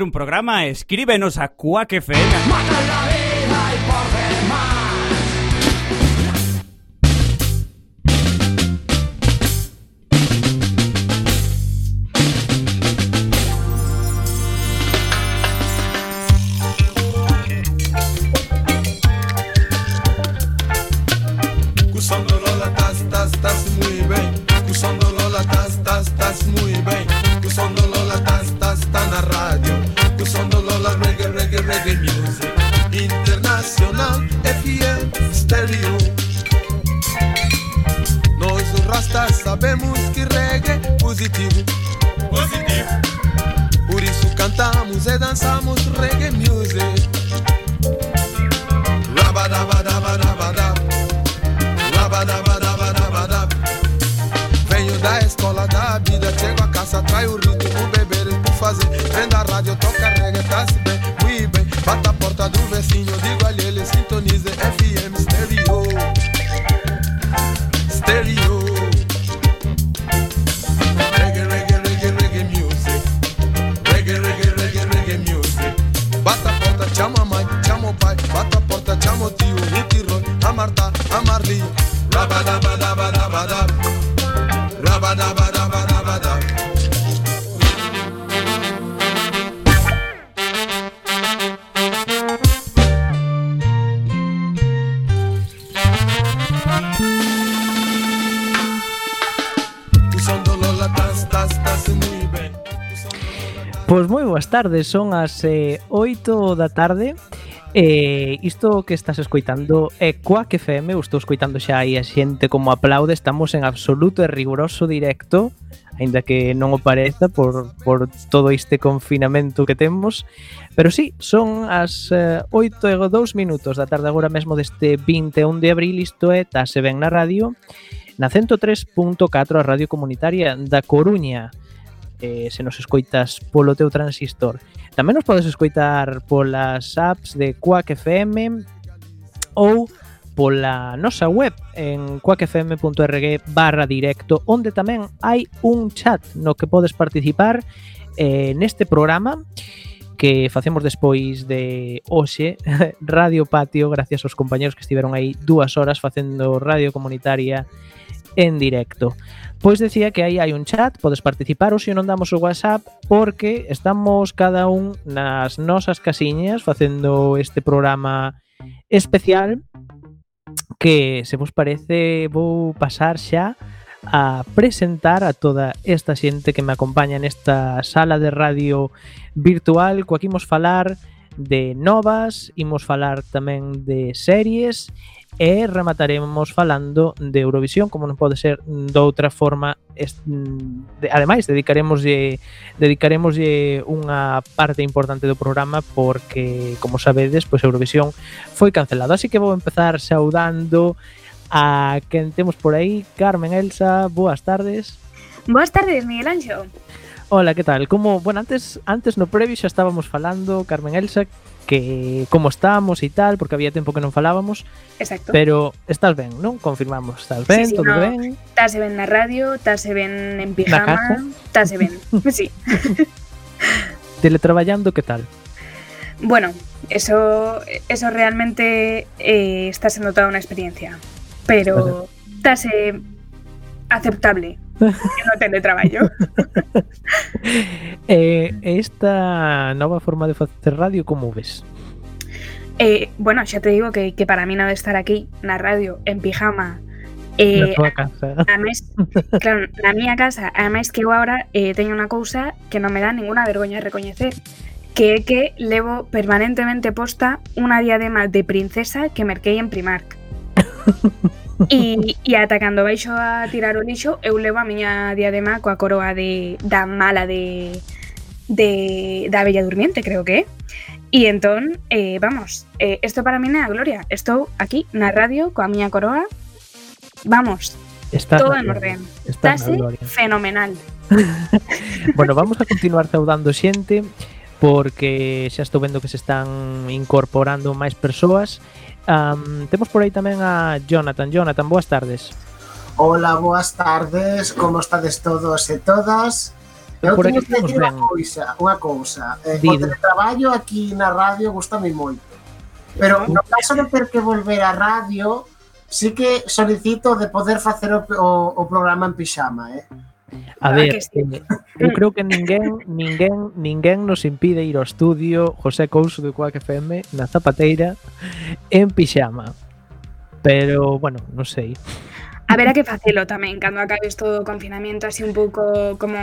un programa, escríbenos a Quack tarde, son as eh, 8 da tarde Eh, isto que estás escoitando é Quack FM, eu estou escoitando xa aí a xente como aplaude, estamos en absoluto e riguroso directo, aínda que non o pareza por, por todo este confinamento que temos, pero sí, son as eh, 8 e 2 minutos da tarde agora mesmo deste 21 de abril, isto é Tase Ben na Radio, na 103.4 a Radio Comunitaria da Coruña eh, se nos escoitas polo teu transistor. Tamén nos podes escoitar polas apps de Quack FM ou pola nosa web en quackfm.org barra directo onde tamén hai un chat no que podes participar eh, neste programa que facemos despois de hoxe Radio Patio gracias aos compañeros que estiveron aí dúas horas facendo radio comunitaria en directo. Pois decía que aí hai un chat, podes participar ou se non damos o WhatsApp porque estamos cada un nas nosas casiñas facendo este programa especial que se vos parece vou pasar xa a presentar a toda esta xente que me acompaña nesta sala de radio virtual coa que imos falar de novas, imos falar tamén de series e remataremos falando de Eurovisión, como non pode ser doutra forma. De, ademais, dedicaremoslle dedicaremoslle unha parte importante do programa porque, como sabedes, pois Eurovisión foi cancelado. Así que vou empezar saudando a quen temos por aí, Carmen Elsa, boas tardes. Boas tardes, Miguel Anxo. Hola, que tal? Como, bueno, antes antes no previo xa estábamos falando, Carmen Elsa, que como estamos e tal, porque había tempo que non falábamos, Exacto. pero estás ben, non? Confirmamos, estás ben, Sí, sí, todo no. ben. Tase ben na radio, tase ben en pijama, tase ben. Sí. Teletraballando, que tal? Bueno, eso, eso realmente eh, está siendo toda una experiencia. Pero tase aceptable no teletraballo. Eh, esta nova forma de facer radio como ves? Eh, bueno, xa te digo que, que para mí no de estar aquí na radio en pijama eh, na tua casa. Ademais, claro, na miña casa, ademais que eu agora eh, teño unha cousa que non me dá ninguna vergoña de recoñecer, que é que levo permanentemente posta unha diadema de princesa que merquei en Primark. E, e ata cando baixo a tirar o lixo, eu levo a miña diadema coa coroa de, da mala de, de, da Bella Durmiente, creo que é. E entón, eh, vamos, isto eh, para mí é a gloria. Estou aquí na radio coa miña coroa. Vamos, Está todo en orden. Está Estase fenomenal. bueno, vamos a continuar saudando xente porque xa estou vendo que se están incorporando máis persoas Um, temos por aí tamén a Jonathan. Jonathan, boas tardes. Hola, boas tardes. Como estades todos e todas? Eu por teño que dicir unha cousa, unha cousa. Eh, o teletraballo aquí na radio gustame moito. Pero no caso de ter que volver á radio, sí que solicito de poder facer o, o, o programa en pixama, eh? A Ah, ver, que sí. eh, eu creo que ninguén, ninguén, ninguén nos impide ir ao estudio José Couso de Quack FM na zapateira en pixama. Pero, bueno, non sei. Haberá que facelo tamén cando acabes todo o confinamento así un pouco como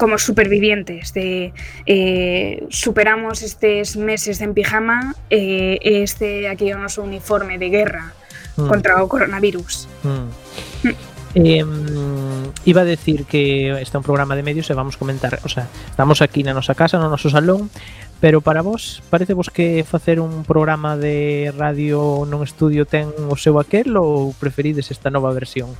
como supervivientes de eh, superamos estes meses en pijama eh, este aquí o noso uniforme de guerra Mm, contra o coronavirus. mm. Eh, Iba a decir que este é un programa de medios e vamos comentar, o sea, estamos aquí na nosa casa, no noso salón, pero para vos, parece vos que facer un programa de radio nun estudio ten o seu aquel ou preferides esta nova versión?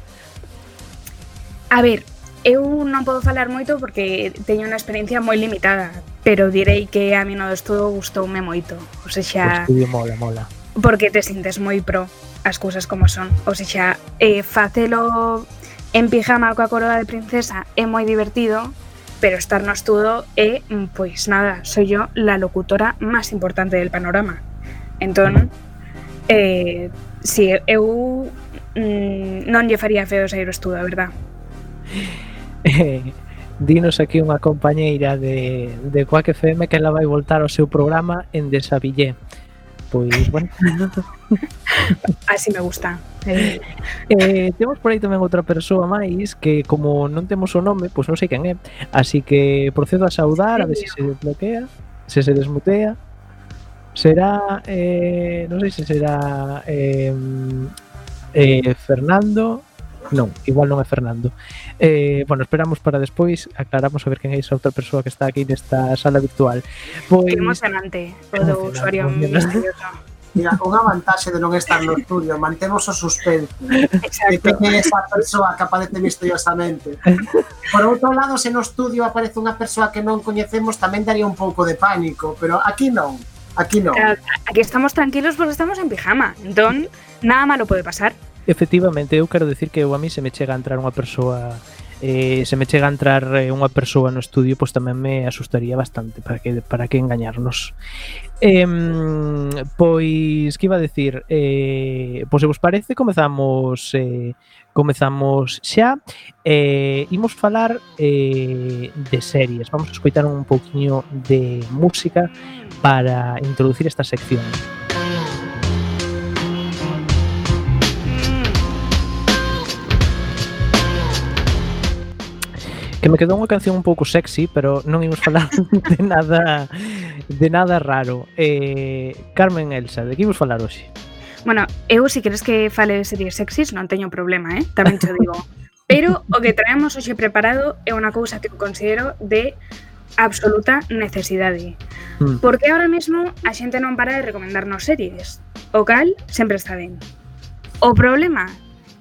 A ver, eu non podo falar moito porque teño unha experiencia moi limitada, pero direi que a mí no do estudo gustoume moito. O sea, o estudio mola, mola. Porque te sintes moi pro as cousas como son. O sea, eh, facelo en pijama coa coroa de princesa é moi divertido, pero estar no estudo é, mm, pois nada, soy yo la locutora máis importante del panorama. Entón, eh, si eu mm, non lle faría feo sair ao estudo, a verdad. Eh, dinos aquí unha compañeira de, de Quack FM que ela vai voltar ao seu programa en Desavillé. Pois, bueno, Así me gusta. Eh, eh, temos por aí tamén outra persoa máis que como non temos o nome, pois non sei quen é. Así que procedo a saudar a ver se se desbloquea, se se desmutea. Será eh, non sei se será eh, eh, Fernando Non, igual non é Fernando eh, Bueno, esperamos para despois Aclaramos a ver quen é esa outra persoa que está aquí Nesta sala virtual pois... Que emocionante O do usuario maravilloso Mira, unha vantaxe de non estar no estudio, mantemos o suspense. Exacto. Que é esa persoa que aparece misteriosamente. Por outro lado, se no estudio aparece unha persoa que non coñecemos, tamén daría un pouco de pánico, pero aquí non. Aquí non. Aquí estamos tranquilos porque estamos en pijama. Entón, nada malo pode pasar. Efectivamente, eu quero decir que eu a mí se me chega a entrar unha persoa eh, se me chega a entrar eh, unha persoa no estudio, pois tamén me asustaría bastante para que para que engañarnos. Eh, pois que iba a decir, eh, pois se vos parece comezamos eh, comezamos xa eh, imos falar eh, de series. Vamos a escoitar un pouquiño de música para introducir esta sección. que me quedou unha canción un pouco sexy, pero non imos falar de nada de nada raro. Eh, Carmen Elsa, de que imos falar hoxe? Bueno, eu se si queres que fale de series sexys non teño problema, eh? Tamén te digo. Pero o que traemos hoxe preparado é unha cousa que eu considero de absoluta necesidade. Mm. Porque ahora mesmo a xente non para de recomendarnos series, o cal sempre está ben. O problema,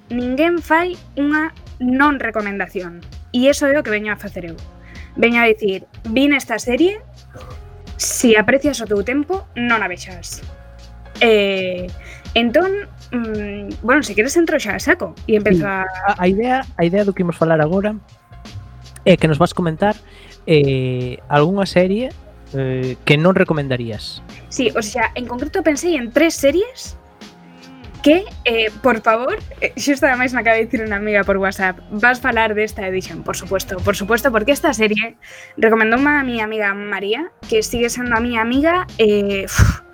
ninguén fai unha non recomendación. E iso é o que veño a facer eu. Veño a dicir, vin esta serie, si aprecias o teu tempo, non a vexas. Eh, entón, mm, bueno, se queres entro xa, saco. E empezo sí. a... a... idea, a idea do que imos falar agora é que nos vas comentar eh, algunha serie eh, que non recomendarías. Sí, o sea, en concreto pensei en tres series que, eh, por favor, eh, xusto ademais me acaba de dicir unha amiga por WhatsApp, vas falar desta edición, por supuesto, por supuesto, porque esta serie recomendou a mi amiga María, que sigue sendo a miña amiga, eh, uf,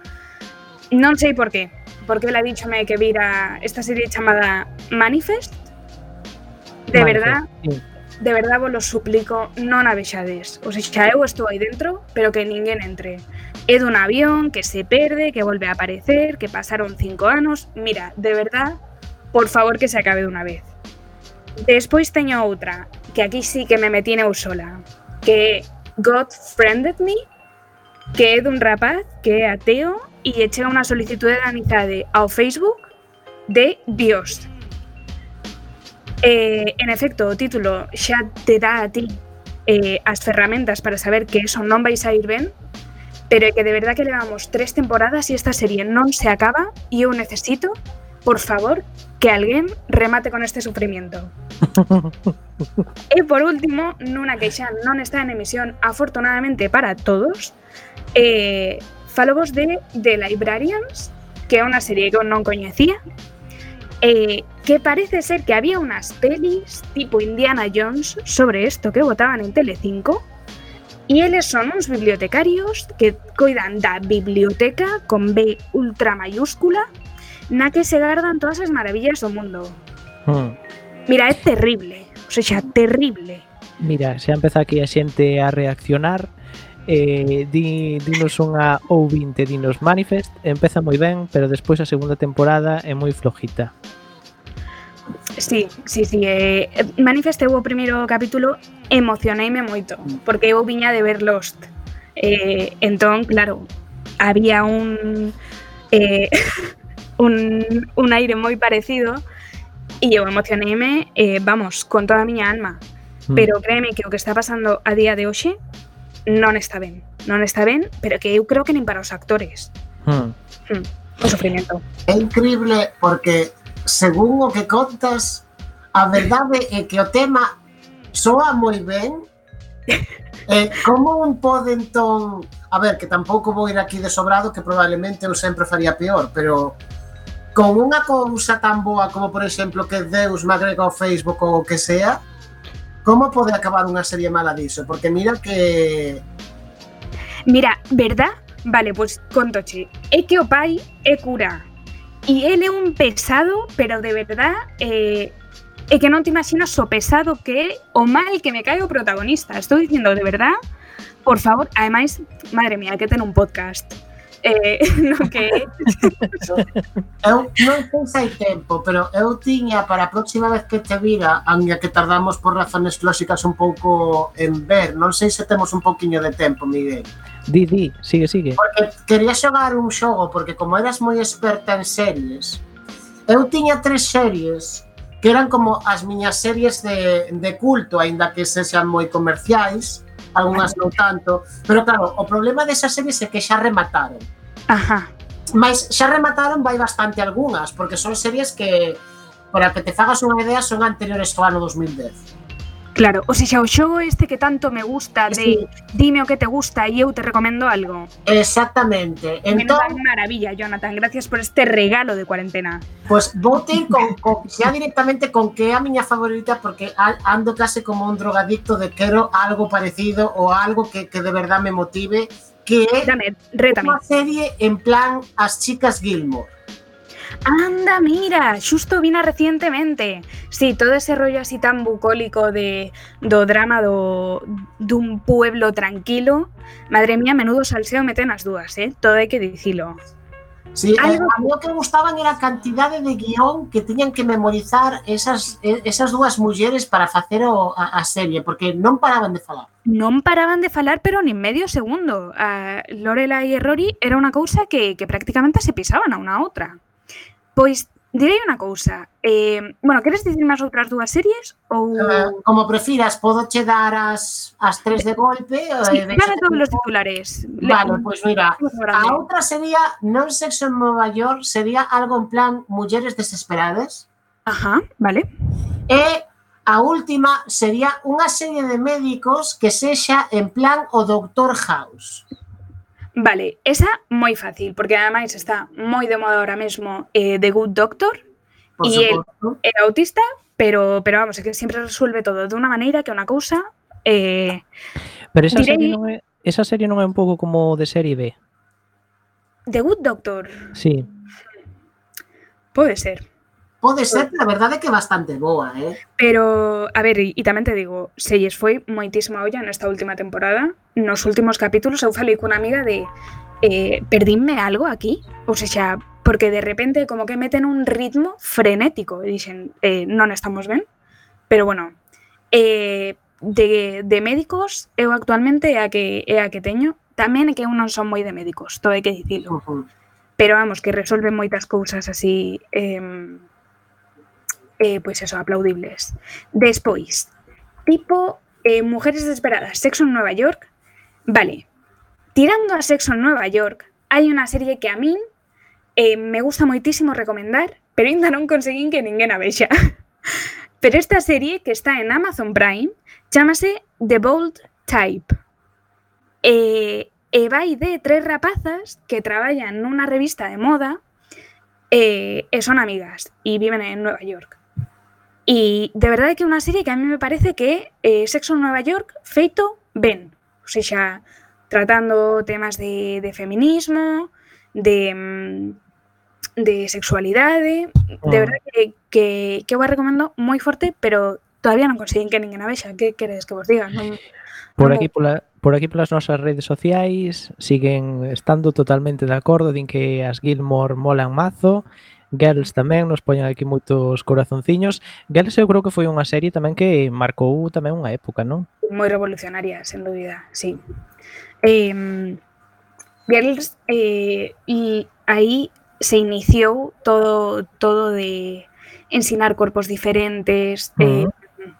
non sei por qué, porque ela díxome que vira esta serie chamada Manifest, de Vale, verdad, sí. de verdad vos lo suplico, non a vexades. O sea, eu estou aí dentro, pero que ninguén entre. es dun un avión que se perde, que vuelve a aparecer, que pasaron cinco anos. Mira, de verdad, por favor que se acabe de una vez. Despois teño outra, que aquí sí que me metí eu sola, que God Friended Me, que é dun rapaz que é ateo e lle chega unha solicitude de amizade ao Facebook de Dios. Eh, en efecto, o título xa te dá a ti eh, as ferramentas para saber que eso non vais a ir ben, pero que de verdad que levamos tres temporadas e esta serie non se acaba e eu necesito por favor, que alguén remate con este sufrimiento. e por último, que xa non está en emisión afortunadamente para todos, eh, falo vos de The Librarians, que é unha serie que eu non coñecía, eh, que parece ser que había unas pelis tipo Indiana Jones sobre esto que votaban en Telecinco E eles son uns bibliotecarios que coidan da biblioteca con B ultra mayúscula na que se gardan todas as maravillas do mundo. Hmm. Mira, é terrible. O sea, terrible. Mira, se empeza aquí a xente a reaccionar eh, di, dinos unha ou 20 dinos manifest, empeza moi ben, pero despois a segunda temporada é moi flojita. Sí, sí, sí. Eh, Manifest eu o primeiro capítulo emocioneime moito, porque eu viña de ver Lost. Eh, entón, claro, había un eh, un, un aire moi parecido e eu emocioneime, eh, vamos, con toda a miña alma. Mm. Pero créeme que o que está pasando a día de hoxe non está ben. Non está ben, pero que eu creo que nin para os actores. Hmm. Hmm, o. É increíble porque según o que contas, a verdade é que o tema soa moi ben. E como un pode entón... A ver, que tampouco vou ir aquí de sobrado, que probablemente eu sempre faría peor, pero con unha cousa tan boa como, por exemplo, que Deus me agrega ao Facebook ou o que sea, como pode acabar unha serie mala diso? Porque mira que... Mira, verdad? Vale, pois pues, contoche. É que o pai é cura E ele é un pesado, pero de verdad, eh, é que non te imaginas o pesado que o mal que me cae o protagonista. Estou dicindo de verdad, por favor, ademais, madre mía, que ten un podcast. eh, no que Eu non sei se hai tempo, pero eu tiña para a próxima vez que te vira, aunque que tardamos por razones lóxicas un pouco en ver, non sei se temos un pouquiño de tempo, Miguel. Di, di, sigue, sigue. Porque quería xogar un xogo, porque como eras moi experta en series, eu tiña tres series que eran como as miñas series de, de culto, aínda que sexan moi comerciais, algunhas non tanto, pero claro, o problema desas series é que xa remataron. Ajá. Mas xa remataron vai bastante algunhas, porque son series que para que te fagas unha idea son anteriores ao ano 2010. Claro, ou seja, o xogo este que tanto me gusta de sí. dime o que te gusta e eu te recomendo algo. Exactamente. Entón, maravilla, Jonathan, gracias por este regalo de cuarentena. Pois pues vote con, con xa directamente con que é a miña favorita porque ando case como un drogadicto de quero algo parecido ou algo que, que de verdad me motive que é Dame, rétame. unha serie en plan as chicas Gilmore. Anda, mira, xusto vina recentemente. Sí, todo ese rollo así tan bucólico de do drama do dun pueblo tranquilo. Madre mía, menudo salseo meten as dúas, eh? Todo hai que dicilo. Sí, Algo... a mí o que gustaban era a cantidade de guión que tiñan que memorizar esas, esas dúas mulleres para facer o, a, a serie, porque non paraban de falar. Non paraban de falar, pero nin medio segundo. A Lorela e Rory era unha cousa que, que prácticamente se pisaban a unha outra. Pois direi unha cousa. Eh, bueno, queres dicirme as outras dúas series ou eh, como prefiras, podo che dar as as tres de golpe eh, sí, eh, dame todos os titulares. Vale, pois pues mira, a outra sería Non sexo en Nova York, sería algo en plan Mulleres desesperadas. Ajá, vale. E a última sería unha serie de médicos que sexa en plan o Doctor House. Vale, esa moi fácil, porque ademais está moi de moda ahora mesmo eh, The Good Doctor, Por E el- é autista, pero, pero vamos, é que sempre resuelve todo de unha maneira que é unha cousa eh, Pero esa serie non é esa serie non é un pouco como de serie B. The Good Doctor, Sí. pode ser. pode ser, a verdade, que bastante boa, eh? Pero, a ver, e tamén te digo, se lles foi moitísima olla nesta última temporada, nos últimos capítulos eu falei cunha amiga de eh, perdínme algo aquí? Ou seja, porque de repente como que meten un ritmo frenético e dixen, eh, non estamos ben, pero bueno, eh, de, de médicos eu actualmente é a que é a que teño, tamén é que eu non son moi de médicos, todo hai que dicilo. Uh -huh. Pero vamos, que resolven moitas cousas así eh, eh, pois eso, aplaudibles. Despois, tipo eh, Mujeres desesperadas, Sexo en Nueva York. Vale, tirando a Sexo en Nueva York, hai unha serie que a min eh, me gusta moitísimo recomendar pero ainda non conseguín que ninguén a vexa. Pero esta serie, que está en Amazon Prime, chamase The Bold Type. E, e vai de tres rapazas que traballan nunha revista de moda e, son amigas e viven en Nueva York. E de verdade que é unha serie que a mí me parece que é eh, Sexo en Nueva York feito ben. O sea, xa tratando temas de, de feminismo, de, mm, de sexualidade. Mm. De ah. verdade que, que, que eu a recomendo moi forte, pero todavía non consiguen que ninguén a vexa. Que queredes que vos diga? Non, por, non aquí pola, por aquí polas nosas redes sociais siguen estando totalmente de acordo din que as Gilmore molan mazo Girls tamén nos poñen aquí moitos corazonciños. Girls eu creo que foi unha serie tamén que marcou tamén unha época, non? Moi revolucionaria, sen dúbida, sí. Eh, Girls, eh, e aí se iniciou todo, todo de ensinar corpos diferentes, uh -huh. eh,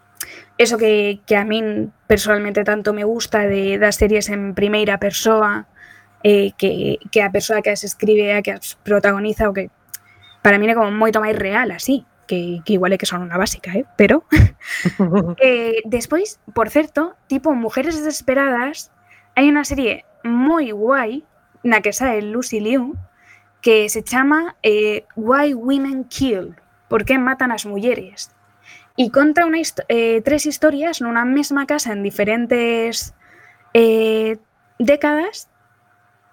eso que, que a min personalmente tanto me gusta de das series en primeira persoa, eh, que, que a persoa que as escribe, a que as protagoniza, o que para min é como moito máis real así, que, igual é que son unha básica, eh? pero Eh, despois, por certo, tipo Mujeres Desesperadas, hai unha serie moi guai na que sae Lucy Liu que se chama eh, Why Women Kill, por que matan as mulleres. E conta unha histo eh, tres historias nunha mesma casa en diferentes eh, décadas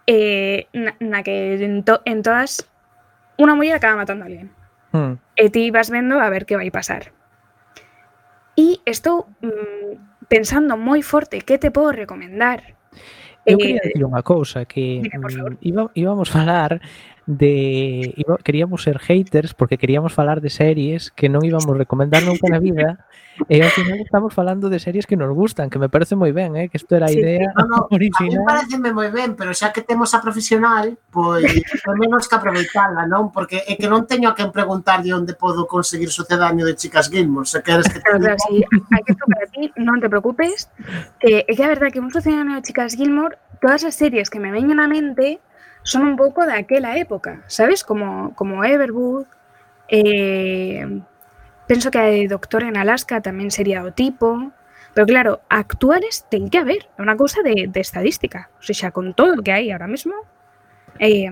eh, na, que en, en todas unha muller acaba matando a alguén Hmm. e ti vas vendo a ver que vai pasar. E estou mm, pensando moi forte que te podo recomendar. Eu Eh, quería dicir unha cousa que favor. mm, íbamos falar de queríamos ser haters porque queríamos falar de series que non íbamos recomendar nunca na vida e ao final estamos falando de series que nos gustan, que me parece moi ben, eh, que isto era a idea sí, sí, no, no, original. A mí pareceme moi ben, pero xa que temos a profesional, pois pues, menos que aproveitarla, non? Porque é que non teño a quen preguntar de onde podo conseguir sucedaño de Chicas Gilmore, se queres que te diga. Pero, hai que para ti, non te preocupes, que é que a verdad que un sucedaño de Chicas Gilmore, todas as series que me veñen á mente, son un pouco daquela época, sabes? Como, como Everwood, eh, penso que a de Doctor en Alaska tamén sería o tipo, pero claro, actuales ten que haber, é unha cousa de, de estadística, o sea, con todo o que hai ahora mismo, eh,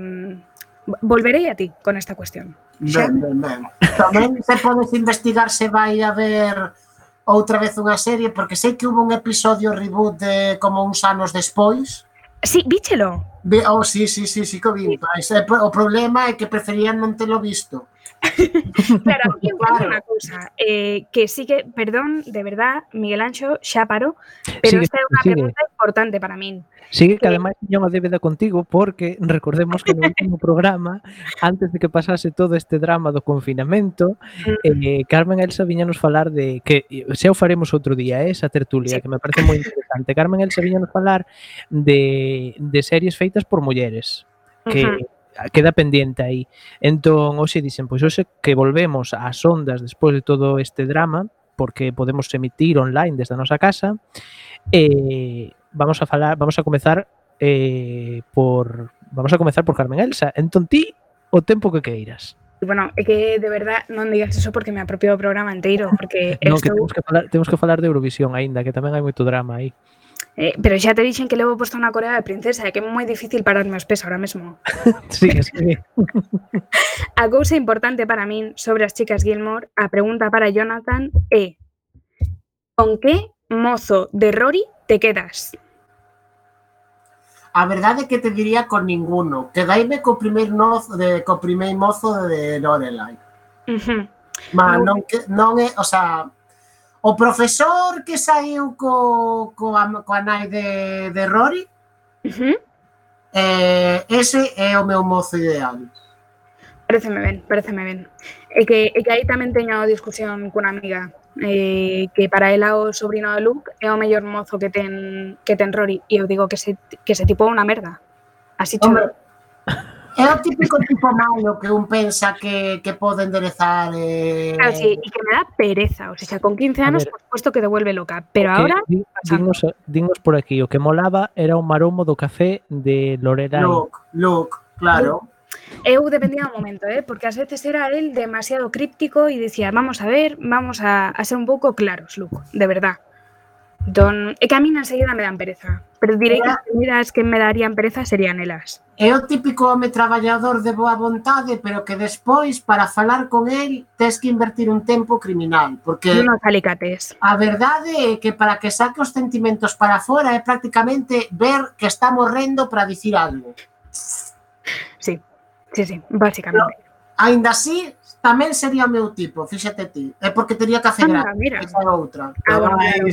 volverei a ti con esta cuestión. Xa? Ben, ben, ben. Tamén se podes investigar se vai haber outra vez unha serie, porque sei que hubo un episodio reboot de como uns anos despois. Sí, víchelo. Be, oh, sí, sí, sí, sí que o vi. Eh, o problema é que preferían non telo visto. claro, aquí claro. unha cousa eh, que sí que, perdón, de verdad, Miguel Anxo, xa parou, pero sigue, esta é unha sigue. pregunta importante para min. Sigue que, eh, que ademais tiña unha débeda contigo porque recordemos que no último programa, antes de que pasase todo este drama do confinamento, mm. eh, Carmen Elsa viñanos falar de que eh, xa o faremos outro día, eh, esa tertulia sí. que me parece moi interesante. Carmen Elsa viñanos falar de, de series feitas por mulleres que uh -huh queda pendiente aí. Entón, hoxe dicen, pois hoxe que volvemos ás ondas despois de todo este drama, porque podemos emitir online desde a nosa casa, eh, vamos a falar, vamos a comezar eh, por vamos a comezar por Carmen Elsa. Entón ti o tempo que queiras. Bueno, é que de verdad non digas eso porque me apropio o programa inteiro, porque no, estou... que temos que falar, temos que falar de Eurovisión aínda, que tamén hai moito drama aí. Eh, pero xa te dixen que levo posto unha Corea de princesa, que é moi difícil pararme os pés ahora mesmo. Sí, sí. A cousa importante para min sobre as chicas Gilmore, a pregunta para Jonathan é con que mozo de Rory te quedas? A verdade é que te diría con ninguno. Quedaime co primeiro mozo de co primeiro mozo de Lorelai. Ujú. Ma Non- non que non é, o sea, O profesor que saiu co, co coa nai de, de Rory, uh -huh. eh, ese é o meu mozo ideal. Pareceme ben, pareceme ben. E que, e que aí tamén teño discusión cunha amiga, eh, que para ela o sobrino de Luke é o mellor mozo que ten, que ten Rory, e eu digo que se, que se tipo unha merda. Así chulo. Hombre, É o típico tipo malo que un pensa que, que pode enderezar... Eh... Claro, sí, e que me da pereza. O sea, con 15 anos, por supuesto que devuelve loca. Pero okay, ahora... Dinos, eh, dinos por aquí, o que molaba era o maromo do café de Lorelai. Look, look, claro. Eu dependía do momento, eh? porque ás veces era el demasiado críptico e dicía, vamos a ver, vamos a, a ser un pouco claros, Luco, de verdad. Don, é que a mí enseguida me dan pereza. Pero direi que as comidas que me darían pereza serían elas. É o típico home traballador de boa vontade, pero que despois, para falar con el, tes que invertir un tempo criminal. Porque non alicates. a verdade é que para que saque os sentimentos para fora é prácticamente ver que está morrendo para dicir algo. Sí, sí, sí, básicamente. Pero, ainda así, tamén sería o meu tipo, fíxate ti. É porque teria que hacer Anda, mira. esa outra. Ah, bueno.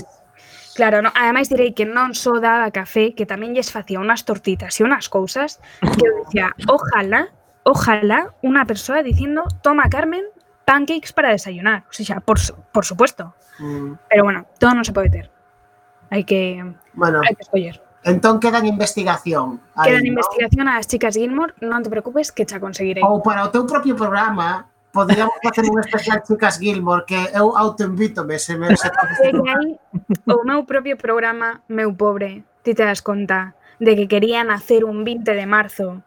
Claro, no, ademais direi que non só daba café, que tamén lles facía unhas tortitas e unhas cousas que eu dicía, ojalá, ojalá unha persoa dicindo, toma Carmen, pancakes para desayunar. O sea, por, por supuesto. Mm. Pero bueno, todo non se pode ter. Hai que, bueno, hai que escoller. Entón queda en investigación. Queda en ¿no? investigación ás chicas Gilmore, non te preocupes que xa conseguirei. Ou para o teu propio programa, Poderíamos facer un especial Chicas Gilmore que eu autoinvítome se me se hai o meu propio programa Meu Pobre, ti te das conta de que quería nacer un 20 de marzo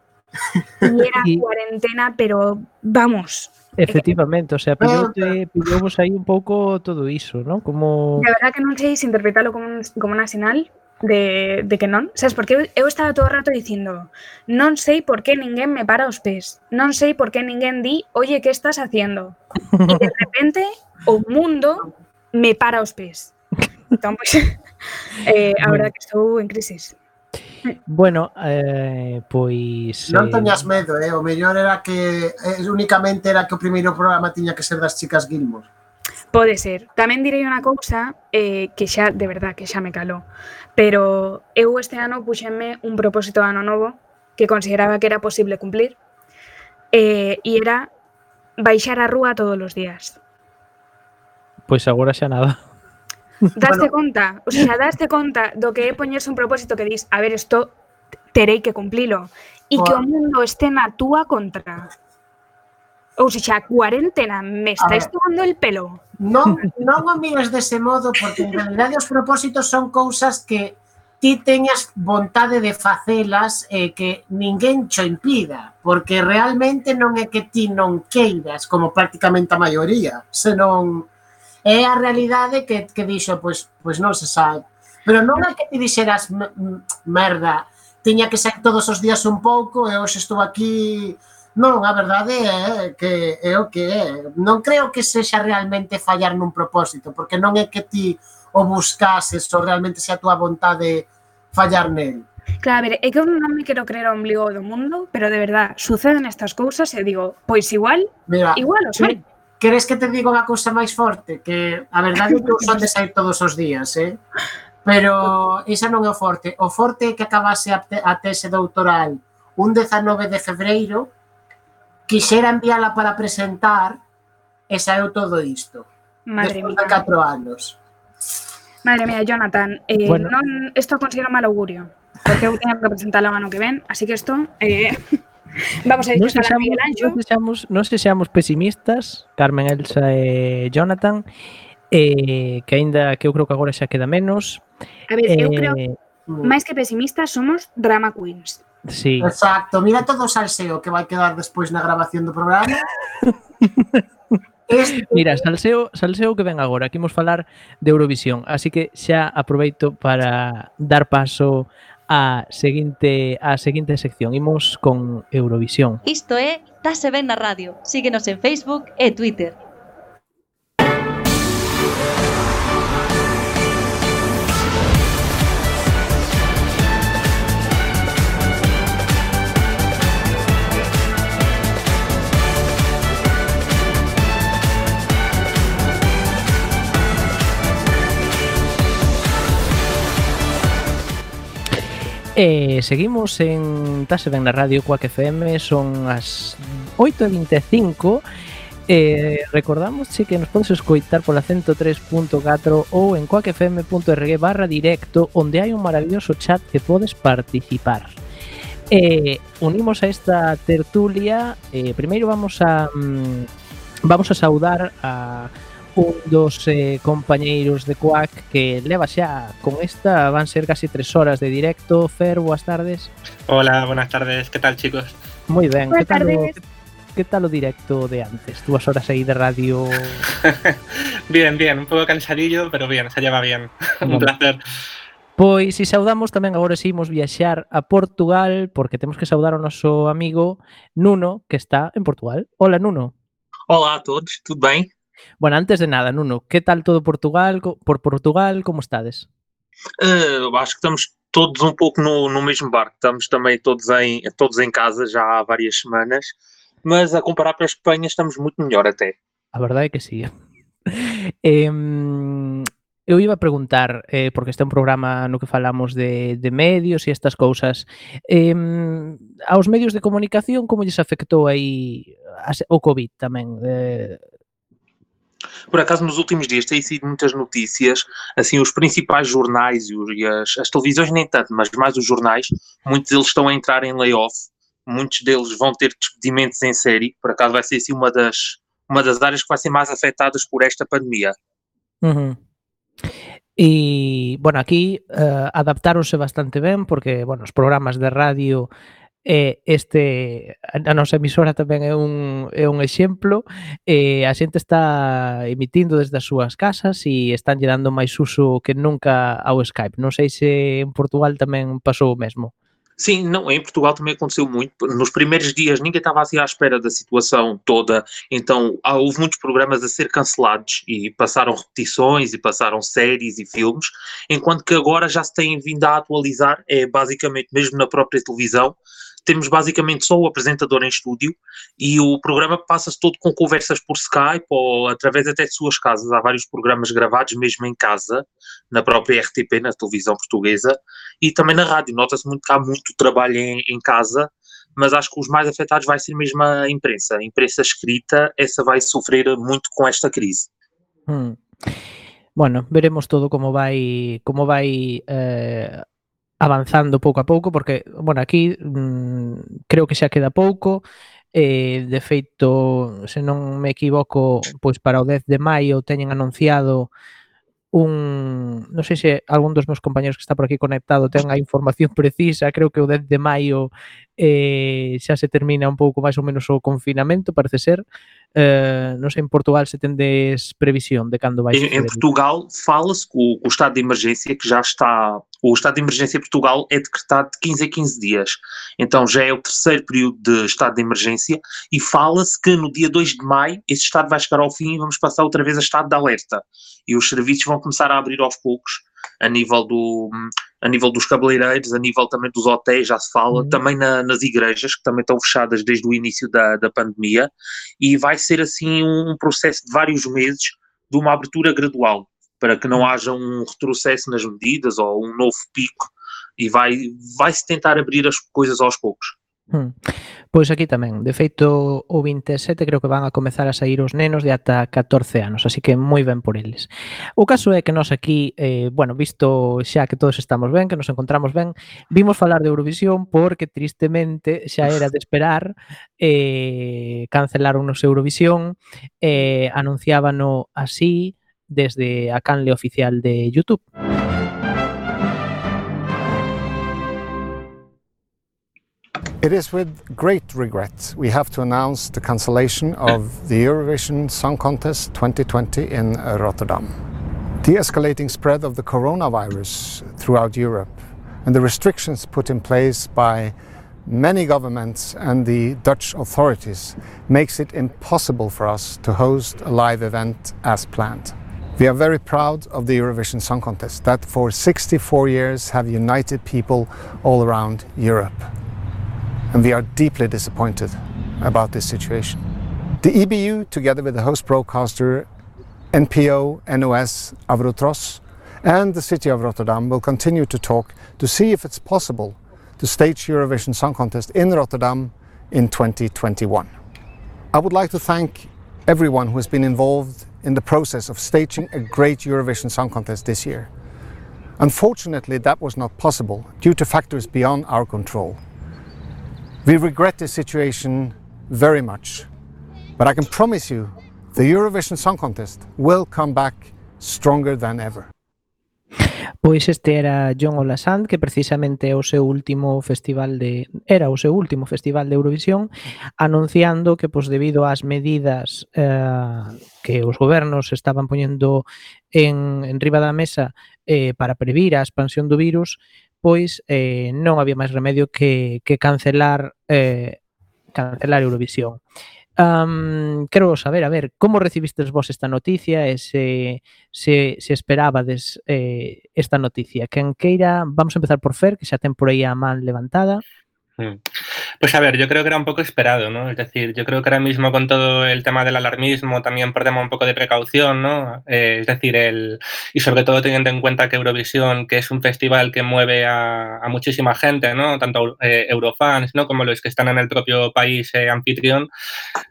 e era y... cuarentena, pero vamos. Efectivamente, o sea, pidoute, pidouvos aí un pouco todo iso, ¿no? Como... La verdad que non sei se interpretalo como, un, como nacional, de, de que non. Sabes, porque eu, eu estaba todo o rato dicindo non sei por que ninguén me para os pés, non sei por que ninguén di oye, que estás haciendo? E de repente o mundo me para os pés. Entón, pois, pues, eh, a verdade que estou en crisis. Bueno, eh, pois... Non eh, teñas medo, eh? o mellor era que eh, únicamente era que o primeiro programa tiña que ser das chicas Gilmore. Pode ser. Tamén direi unha cousa eh, que xa, de verdad, que xa me calou. Pero eu este ano puxenme un propósito de ano novo que consideraba que era posible cumplir eh, e era baixar a rúa todos os días. Pois agora xa nada. Daste bueno. conta, o sea, daste conta do que é poñerse un propósito que dis, a ver, isto terei que cumplilo e que o mundo este na túa contra. Ou xa, a cuarentena me estáis tomando el pelo. Non, non o mires dese modo, porque en realidad os propósitos son cousas que ti teñas vontade de facelas e que ninguén cho impida, porque realmente non é que ti non queiras, como prácticamente a maioría, senón é a realidade que, que dixo, pois, pois non se sabe. Pero non é que ti dixeras merda, tiña que ser todos os días un pouco e hoxe estou aquí Non, a verdade é que é o que é. Non creo que sexa realmente fallar nun propósito, porque non é que ti o buscases ou realmente sea a túa vontade fallar nel. Claro, a ver, é que eu non me quero creer o ombligo do mundo, pero de verdad, suceden estas cousas e digo, pois igual, Mira, igual o hai. Queres que te diga unha cousa máis forte? Que a verdade é que eu son de sair todos os días, eh? Pero esa non é o forte. O forte é que acabase a, te a tese doutoral un 19 de febreiro quixera enviala para presentar e saiu todo isto. Madre Despois de 4 anos. Madre mía, Jonathan, eh, bueno. non, isto considero mal augurio, porque eu teño que presentar o ano que ven, así que isto... Eh, vamos a disfrutar no a Miguel Anxo. Non sexamos, non sexamos pesimistas, Carmen, Elsa e Jonathan, eh, que aínda que eu creo que agora xa queda menos. A ver, eh, eu creo máis que pesimistas somos drama queens. Sí. Exacto, mira todo o salseo que vai quedar despois na grabación do programa. Este... Mira, salseo, salseo que ven agora, que imos falar de Eurovisión, así que xa aproveito para dar paso a seguinte a seguinte sección. Imos con Eurovisión. Isto é Tase ben na radio. Síguenos en Facebook e Twitter. E seguimos en Tase ben na radio Coac FM, son as 8.25 Eh, recordamos che que nos podes escoitar pola 103.4 ou en coacfm.org barra directo onde hai un maravilloso chat que podes participar. Eh, unimos a esta tertulia eh, primeiro vamos a mm, vamos a saudar a un dos eh, compañeiros de Quack que leva xa con esta van ser casi tres horas de directo. Fer, boas tardes. Hola, buenas tardes. ¿Qué tal, chicos? Moi ben, Boas que tal, o, tardes. que tal o directo de antes? Dúas horas aí de radio bien, bien. Un poco cansadillo, pero bien, se lleva bien. un placer. Pois si saudamos tamén agora si imos viaxar a Portugal porque temos que saudar ao noso amigo Nuno que está en Portugal. Hola Nuno. Olá a todos, tudo bem? Bueno, antes de nada, Nuno, que tal todo Portugal? Por Portugal, como estades? Uh, acho que estamos todos um pouco no, no mesmo barco. Estamos também todos em, todos em casa já há várias semanas, mas a comparar para a Espanha estamos muito melhor até. A verdade é que sim. eh, eu iba a preguntar, eh, porque este é un programa no que falamos de, de medios e estas cousas, eh, aos medios de comunicación como lles afectou aí a, o COVID tamén? Eh, Por acaso, nos últimos dias têm sido muitas notícias, assim, os principais jornais e, os- e as, as televisões nem tanto, mas mais os jornais, muitos deles estão a entrar em layoff, muitos deles vão ter despedimentos em série, por acaso vai ser assim uma das, uma das áreas que vai ser mais afetadas por esta pandemia. Ujú. E, bueno, aquí eh, adaptáronse bastante ben porque, bueno, os programas de radio este a nosa emisora tamén é un é un exemplo a xente está emitindo desde as súas casas e están lle dando máis uso que nunca ao Skype. Non sei se en Portugal tamén pasou o mesmo. Sim, não, em Portugal também aconteceu muito. Nos primeiros dias ninguém estava assim à espera da situação toda, então houve muitos programas a ser cancelados e passaram repetições e passaram séries e filmes, enquanto que agora já se têm vindo a atualizar, é basicamente mesmo na própria televisão, temos basicamente só o apresentador em estúdio e o programa passa-se todo com conversas por Skype ou através até de suas casas. Há vários programas gravados mesmo em casa, na própria RTP, na televisão portuguesa, e também na rádio. Nota-se muito que há muito trabalho em, em casa, mas acho que os mais afetados vai ser mesmo a imprensa. A imprensa escrita, essa vai sofrer muito com esta crise. Hmm. Bueno, veremos todo como vai como vai eh, avanzando pouco a pouco, porque, bueno, aquí mmm, creo que xa queda pouco, eh, de feito, se non me equivoco, pois para o 10 de maio teñen anunciado un, non sei se algún dos meus compañeros que está por aquí conectado ten a información precisa, creo que o 10 de maio eh, xa se termina un pouco máis ou menos o confinamento, parece ser, Eh, non sei en Portugal se tendes previsión de cando vai Em, em. Portugal, fala-se que o, o estado de emergência, que já está. O estado de emergência em Portugal é decretado de 15 a 15 dias. Então já é o terceiro período de estado de emergência e fala-se que no dia 2 de maio esse estado vai chegar ao fim e vamos passar outra vez a estado de alerta. E os serviços vão começar a abrir aos poucos a nível, do, a nível dos cabeleireiros, a nível também dos hotéis, já se fala, Uhum. também na- nas igrejas, que também estão fechadas desde o início da, da pandemia, e vai ser assim um, processo de vários meses de uma abertura gradual, para que não haja um retrocesso nas medidas ou um novo pico, e vai, vai se tentar abrir as coisas aos poucos. Hmm. Pois aquí tamén, de feito o 27 creo que van a comezar a sair os nenos de ata 14 anos, así que moi ben por eles. O caso é que nós aquí, eh, bueno, visto xa que todos estamos ben, que nos encontramos ben, vimos falar de Eurovisión porque tristemente xa era de esperar, eh, cancelaron nos Eurovisión, eh, anunciábano así desde a canle oficial de YouTube. It is with great regret we have to announce the cancellation of the Eurovision Song Contest 2020 in Rotterdam. The escalating spread of the coronavirus throughout Europe and the restrictions put in place by many governments and the Dutch authorities makes it impossible for us to host a live event as planned. We are very proud of the Eurovision Song Contest that for 64 years have united people all around Europe and we are deeply disappointed about this situation. The EBU, together with the host broadcaster NPO NOS Avrotros and the city of Rotterdam, will continue to talk to see if it's possible to stage Eurovision Song Contest in Rotterdam in 2021. I would like to thank everyone who has been involved in the process of staging a great Eurovision Song Contest this year. Unfortunately, that was not possible due to factors beyond our control. We regret this situation very much, but I can promise you the Eurovision Song Contest will come back stronger than ever. Pois este era John Olasand que precisamente é o seu último festival de era o seu último festival de Eurovisión anunciando que pois debido ás medidas eh, que os gobernos estaban poñendo en en riba da mesa eh para previr a expansión do virus pois eh, non había máis remedio que, que cancelar eh, cancelar Eurovisión. Um, quero saber, a ver, como recibistes vos esta noticia e se, se, se esperabades eh, esta noticia? Quen queira, vamos a empezar por Fer, que xa ten por aí a man levantada. Mm. Pues a ver, yo creo que era un poco esperado, ¿no? Es decir, yo creo que ahora mismo con todo el tema del alarmismo también perdemos un poco de precaución, ¿no? Eh, es decir, el, y sobre todo teniendo en cuenta que Eurovisión, que es un festival que mueve a, a muchísima gente, ¿no? Tanto eh, eurofans, ¿no? Como los que están en el propio país eh, anfitrión,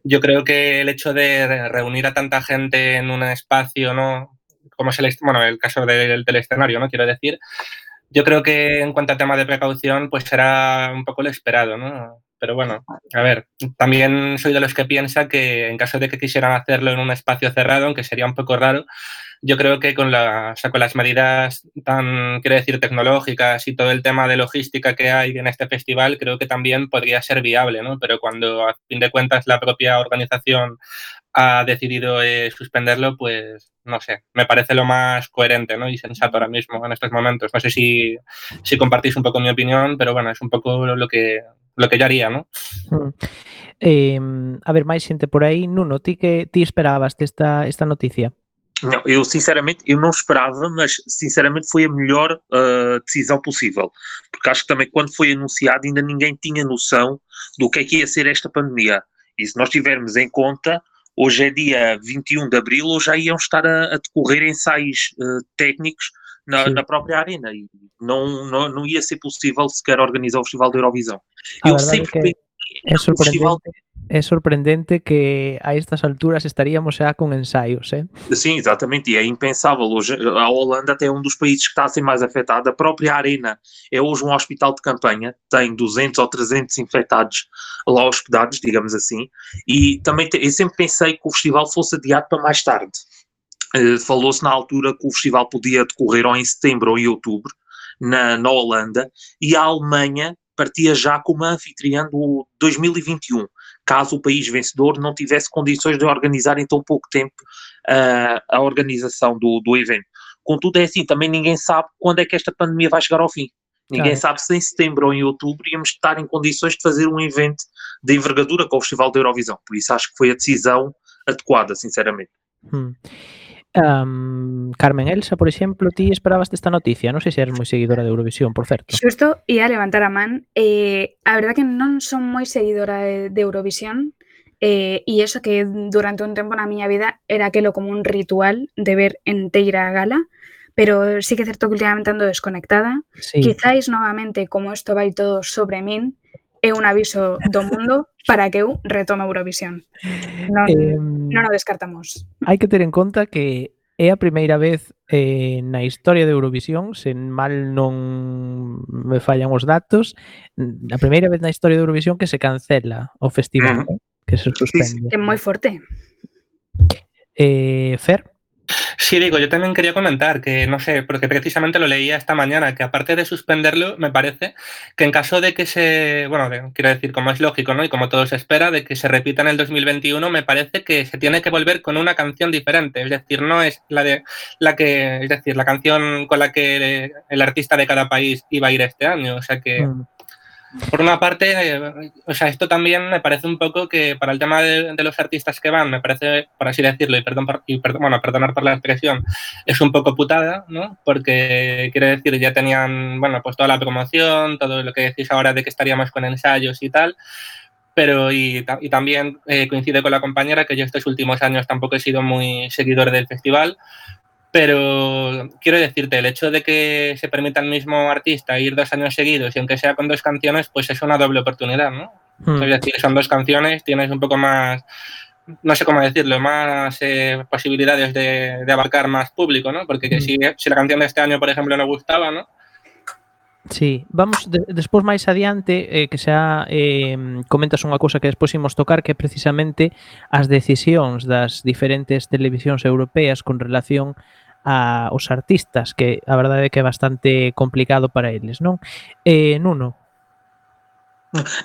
yo creo que el hecho de reunir a tanta gente en un espacio, ¿no? Como es el, bueno, el caso del, del escenario, ¿no? Quiero decir, yo creo que en cuanto a tema de precaución, pues será un poco lo esperado, ¿no? Pero bueno, a ver, también soy de los que piensa que en caso de que quisieran hacerlo en un espacio cerrado, aunque sería un poco raro, yo creo que con, la, con las medidas tan, quiero decir, tecnológicas y todo el tema de logística que hay en este festival, creo que también podría ser viable, ¿no? Pero cuando a fin de cuentas la propia organización ha decidido eh, suspenderlo, pues no sé, me parece lo más coherente ¿no? y sensato ahora mismo en estos momentos. No sé si, si compartís un poco mi opinión, pero bueno, es un poco lo que, lo que yo haría, ¿no? Mm. Eh, a ver, máis xente por aí. Nuno, ti que ti esperabas esta, esta noticia? Não, eu sinceramente eu não esperava, mas sinceramente foi a melhor uh, decisão possível. Porque acho que também quando foi anunciado ainda ninguém tinha noção do que é que ia ser esta pandemia. E se nós tivermos em conta, hoje é dia 21 de abril, ou já iam estar a, a decorrer ensaios uh, técnicos na, na, própria arena e não, não, não ia ser possível sequer organizar o Festival da Eurovisão. A eu sempre é, é surpreendente. Festival... É sorprendente que a estas alturas estaríamos já com ensaios, é? Sim, exatamente, e é impensável. Hoje, a Holanda até é um dos países que está a ser mais afetado. A própria Arena é hoje um hospital de campanha, tem 200 ou 300 infectados lá hospedados, digamos assim, e também te, eu sempre pensei que o festival fosse adiado para mais tarde. Uh, Falou-se na altura que o festival podia decorrer ou em setembro ou em outubro, na, na Holanda, e a Alemanha partia já como anfitriã do 2021 caso o país vencedor não tivesse condições de organizar em tão pouco tempo uh, a organização do, do evento. Contudo, é assim, também ninguém sabe quando é que esta pandemia vai chegar ao fim. Ninguém sabe se em setembro ou em outubro íamos estar em condições de fazer um evento de envergadura com o Festival da Eurovisão. Por isso acho que foi a decisão adequada, sinceramente. Hum. Um, Carmen Elsa, por exemplo, ti esperabas esta noticia? Non sei se eres moi seguidora de Eurovisión, por certo. Xusto, ia levantar a man. Eh, a verdade que non son moi seguidora de, de Eurovisión, eh, e eso que durante un tempo na miña vida era aquelo como un ritual de ver enteira a gala, pero sí que é certo que últimamente ando desconectada. Sí. Quizáis novamente, como isto vai todo sobre min, é un aviso do mundo para que eu retome Eurovisión. Non, eh, non o descartamos. Hai que ter en conta que é a primeira vez eh, na historia de Eurovisión, sen mal non me fallan os datos, a primeira vez na historia de Eurovisión que se cancela o festival, ah. que se suspende. É moi forte. Eh, Fer? Sí, digo, yo también quería comentar que, no sé, porque precisamente lo leía esta mañana, que aparte de suspenderlo, me parece que en caso de que se, bueno, quiero decir, como es lógico, ¿no? Y como todo se espera, de que se repita en el 2021, me parece que se tiene que volver con una canción diferente. Es decir, no es la de la que, es decir, la canción con la que el artista de cada país iba a ir este año. O sea que. Por una parte, eh, o sea, esto también me parece un poco que para el tema de, de los artistas que van, me parece, por así decirlo, y perdón, por, y perdón, bueno, perdonar por la expresión, es un poco putada, ¿no? Porque quiero decir, ya tenían, bueno, pues toda la promoción, todo lo que decís ahora de que estaríamos con ensayos y tal, pero y, y también eh, coincide con la compañera que yo estos últimos años tampoco he sido muy seguidor del festival, pero quiero decirte, el hecho de que se permita al mismo artista ir dos años seguidos y aunque sea con dos canciones, pues es una doble oportunidad, ¿no? Hmm. Es decir, son dos canciones, tienes un poco más, no sé cómo decirlo, más eh, posibilidades de, de, abarcar más público, ¿no? Porque hmm. si, si, la canción de este año, por ejemplo, no gustaba, ¿no? Sí, vamos de, despois máis adiante eh, que xa eh, comentas unha cousa que despois imos tocar que é precisamente as decisións das diferentes televisións europeas con relación a os artistas que a verdade é que é bastante complicado para eles, non? Eh, Nuno,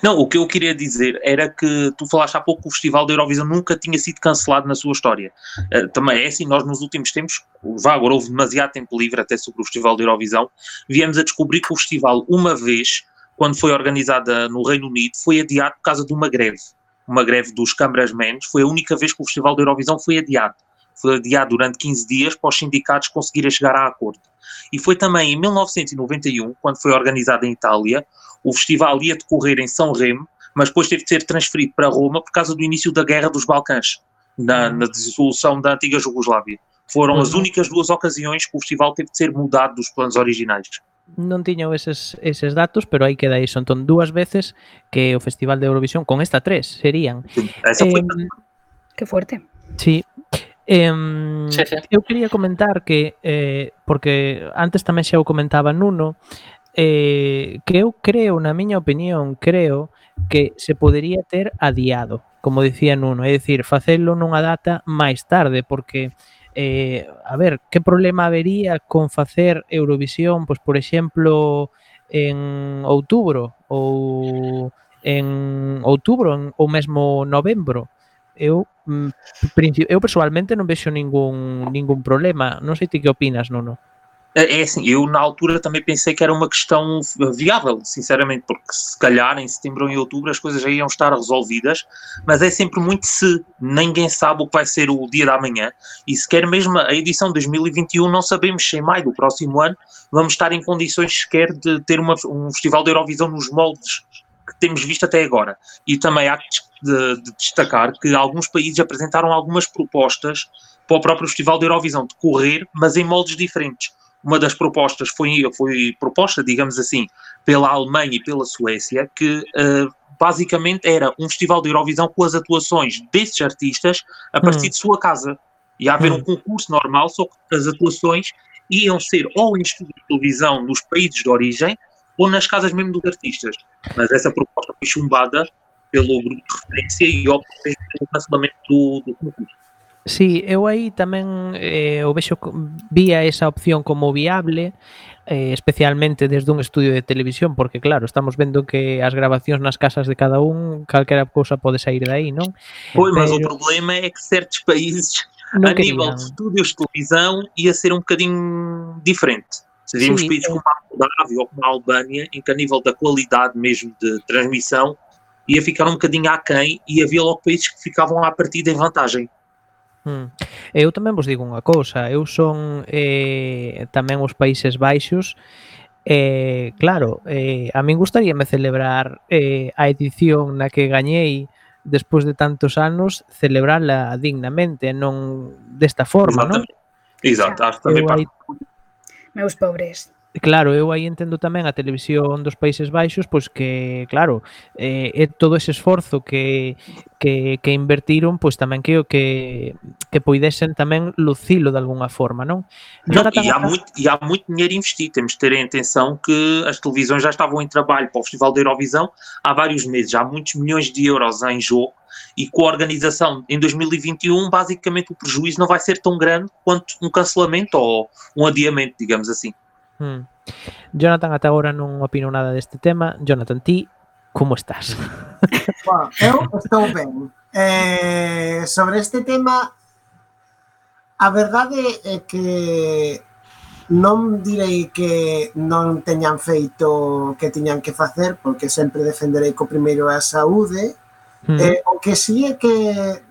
Não, o que eu queria dizer era que tu falaste há pouco que o Festival da Eurovisão nunca tinha sido cancelado na sua história. Uh, também é assim, nós nos últimos tempos, vá, agora houve demasiado tempo livre até sobre o Festival da Eurovisão, viemos a descobrir que o festival, uma vez, quando foi organizada no Reino Unido, foi adiado por causa de uma greve. Uma greve dos câmarasmenos, foi a única vez que o Festival da Eurovisão foi adiado. Foi adiado durante 15 dias para os sindicatos conseguirem chegar a acordo. E foi também em 1991, quando foi organizada em Itália, o festival ia decorrer em São Remo, mas depois teve de ser transferido para Roma por causa do início da Guerra dos Balcãs, na, na dissolução da antiga Jugoslávia. Foram as únicas duas ocasiões que o festival teve de ser mudado dos planos originais. non tiño eses, eses datos, pero aí queda iso. Entón, dúas veces que o Festival de Eurovisión, con esta tres, serían. Esa foi Qué fuerte. Sí. Eh, sí, sí. Eu quería comentar que, eh, porque antes tamén xa o comentaba Nuno, eh, que eu creo, na miña opinión, creo que se podería ter adiado, como dicía Nuno, é dicir, facelo nunha data máis tarde, porque eh, a ver, que problema habería con facer Eurovisión, pois por exemplo, en outubro ou en outubro en, ou mesmo novembro, Eu mm, eu persoalmente non vexo ningún ningún problema. Non sei ti que opinas, Nuno. É é assim, eu na altura também pensei que era uma questão viável, sinceramente, porque se calhar em setembro ou em outubro as coisas já iam estar resolvidas, mas é sempre muito se ninguém sabe o que vai ser o dia da manhã e sequer mesmo a edição de 2021 não sabemos se em maio do próximo ano vamos estar em condições sequer de ter uma- um festival de Eurovisão nos moldes temos visto até agora. E também há de, de destacar que alguns países apresentaram algumas propostas para o próprio Festival de Eurovisão decorrer, mas em moldes diferentes. Uma das propostas foi, foi proposta, digamos assim, pela Alemanha e pela Suécia, que eh, basicamente era um festival de Eurovisão com as atuações desses artistas a partir Hum. de sua casa. Ia haver Hum. um concurso normal, só que as atuações iam ser ou em estúdio de televisão nos países de origem ou nas casas mesmo dos artistas. Mas essa proposta foi chumbada pelo grupo de referência e óbvio pelo cancelamento do, do concurso. Sí, eu aí tamén eh, o vexo vía esa opción como viable, eh, especialmente desde un estudio de televisión, porque claro, estamos vendo que as grabacións nas casas de cada un, calquera cousa pode sair de aí, non? Pois, Pero... mas o problema é que certos países, non a querían. nível de estúdios de televisão, ia ser um bocadinho diferente. Seríamos Sim, países como a Moldávia ou como a Albânia, em que a nível da qualidade mesmo de transmissão ia ficar um bocadinho aquém e havia logo países que ficavam à partida em vantagem. Mm. Eu tamén vos digo unha cousa, eu son eh, tamén os Países Baixos eh, claro, eh, a min gustaríame celebrar eh, a edición na que gañei despois de tantos anos, celebrarla dignamente, non desta forma, non? Exato, acho que aí Meus pobres. Claro, eu aí entendo tamén a televisión dos Países Baixos, pois que, claro, eh, é todo ese esforzo que, que, que invertiron, pois tamén que o que, que poidesen tamén lucilo de alguna forma, non? Jonathan, e, há muito, e há muito dinheiro investido. Temos de ter em atenção que as televisões já estavam em trabalho para o Festival da Eurovisão há vários meses. Há muitos milhões de euros em jogo e com a organização em 2021, basicamente o prejuízo não vai ser tão grande quanto um cancelamento ou um adiamento, digamos assim. Hmm. Jonathan ata agora non opino nada deste tema. Jonathan, ti como estás? Bueno, eu estou ben. Eh, sobre este tema, a verdade é que non direi que non teñan feito o que tiñan que facer, porque sempre defenderei que o primeiro é a saúde, Mm. Eh, o que sí é que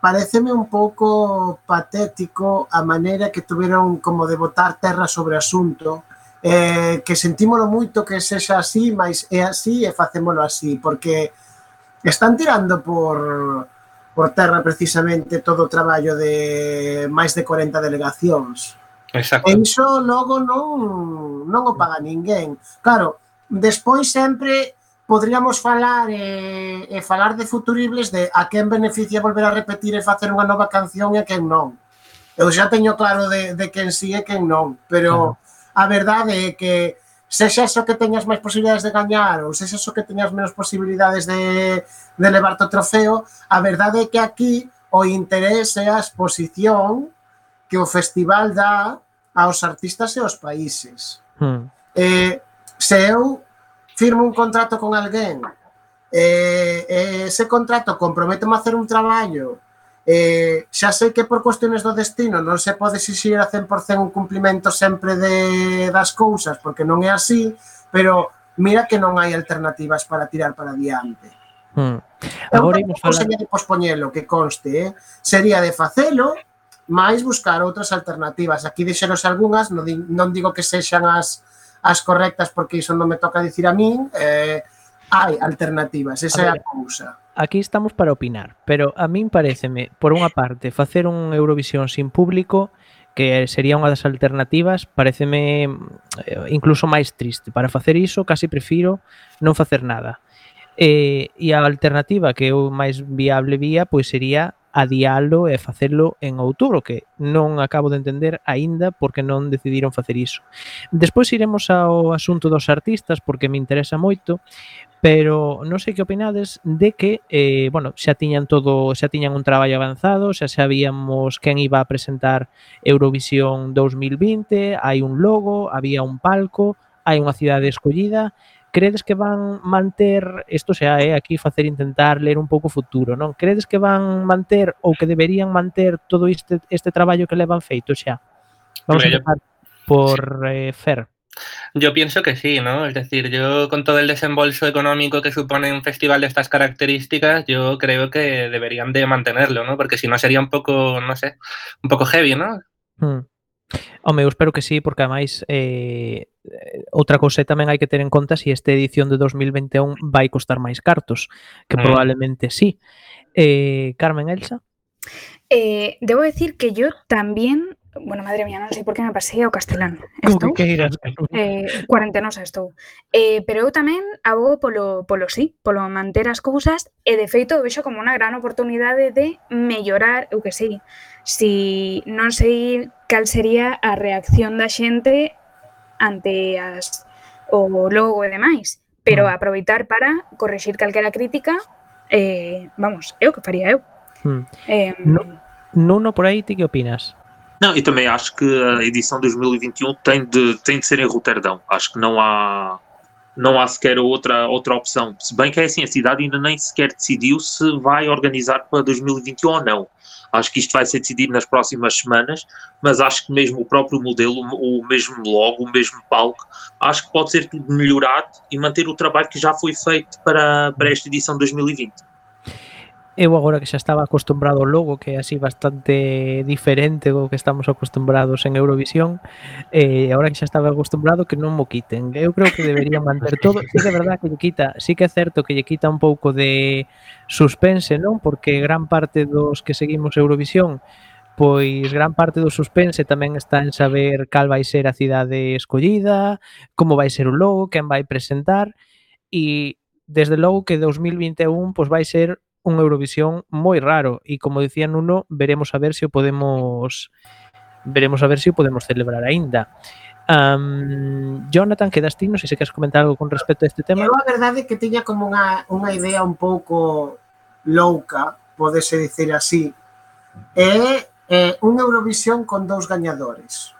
pareceme un pouco patético a maneira que tuveron como de botar terra sobre o asunto, eh, que sentímolo moito que sexa así, mas é así e facémolo así, porque están tirando por por terra precisamente todo o traballo de máis de 40 delegacións. Exacto. E iso logo non, non o paga ninguén. Claro, despois sempre podríamos falar e, e falar de futuribles de a quen beneficia volver a repetir e facer unha nova canción e a quen non. Eu xa teño claro de, de quen sí e quen non, pero claro. a verdade é que sexas o que teñas máis posibilidades de gañar ou sexas o que teñas menos posibilidades de, de levarte o trofeo, a verdade é que aquí o interés é a exposición que o festival dá aos artistas e aos países. Hmm. Eh, se eu firmo un contrato con alguén eh, eh, ese contrato comprometeme a hacer un traballo eh, xa sei que por cuestiones do destino non se pode exixir a 100% un cumplimento sempre de, das cousas porque non é así, pero mira que non hai alternativas para tirar para diante. Hmm. Agora imos falar... Sería de pospoñelo, que conste, eh? sería de facelo, máis buscar outras alternativas. Aquí dixeros algunhas, non, non digo que sexan as as correctas porque iso non me toca dicir a min, eh, hai alternativas, esa a ver, é a cousa. Aquí estamos para opinar, pero a min pareceme, por unha parte, facer un Eurovisión sin público que sería unha das alternativas, pareceme eh, incluso máis triste. Para facer iso, casi prefiro non facer nada. Eh, e a alternativa que eu máis viable vía, pois sería adiarlo e facelo en outubro, que non acabo de entender aínda porque non decidiron facer iso. Despois iremos ao asunto dos artistas porque me interesa moito, pero non sei que opinades de que eh, bueno, xa tiñan todo, xa tiñan un traballo avanzado, xa sabíamos quen iba a presentar Eurovisión 2020, hai un logo, había un palco, hai unha cidade escollida, credes que van manter, isto xa é aquí facer intentar ler un pouco o futuro, non? Credes que van manter ou que deberían manter todo este este traballo que levan feito xa? Vamos a empezar por eh, Fer. Yo pienso que sí, ¿no? Es decir, yo con todo el desembolso económico que supone un festival de estas características, yo creo que deberían de mantenerlo, ¿no? Porque si no sería un poco, no sé, un poco heavy, ¿no? Hmm. Home, eu espero que sí, porque ademais eh, outra cousa tamén hai que ter en conta se si esta edición de 2021 vai costar máis cartos, que mm. probablemente sí. Eh, Carmen Elsa? Eh, debo decir que yo también Bueno, madre mía, non sei por que me pasei ao castelán. Estou, que queiras. Eh, cuarentenosa estou. Eh, pero eu tamén abogo polo, polo sí, polo manter as cousas e de feito o vexo como unha gran oportunidade de mellorar, eu que sei, si non sei cal sería a reacción da xente ante as o logo e demais, pero Mm. aproveitar para corrixir calquera crítica, eh, vamos, é o que faría eu. Hmm. Eh, No. Nuno, por aí, ti que opinas? Não, eu também acho que a edição 2021 tem de, tem de ser em Roterdão. Acho que não há, não há sequer outra, outra opção. Se bem que é assim, a cidade ainda nem sequer decidiu se vai organizar para 2021 ou não. Acho que isto vai ser decidido nas próximas semanas, mas acho que mesmo o próprio modelo, o mesmo logo, o mesmo palco, acho que pode ser tudo melhorado e manter o trabalho que já foi feito para, para esta edição 2020. Eu agora que xa estaba acostumbrado ao logo, que é así bastante diferente do que estamos acostumbrados en Eurovisión, eh, agora que xa estaba acostumbrado que non mo quiten. Eu creo que deberían manter todo. Sí que é verdad que lle quita, sí que é certo que lle quita un pouco de suspense, non? Porque gran parte dos que seguimos Eurovisión pois gran parte do suspense tamén está en saber cal vai ser a cidade escollida, como vai ser o logo, quen vai presentar e desde logo que 2021 pois vai ser un Eurovisión moi raro e como dicía Nuno, veremos a ver se o podemos veremos a ver se o podemos celebrar aínda. Um, Jonathan, quedas ti, non sei se queres comentar algo con respecto a este tema. Eu a verdade é que tiña como unha, unha idea un pouco louca, podese dicir así, é, é un Eurovisión con dous gañadores.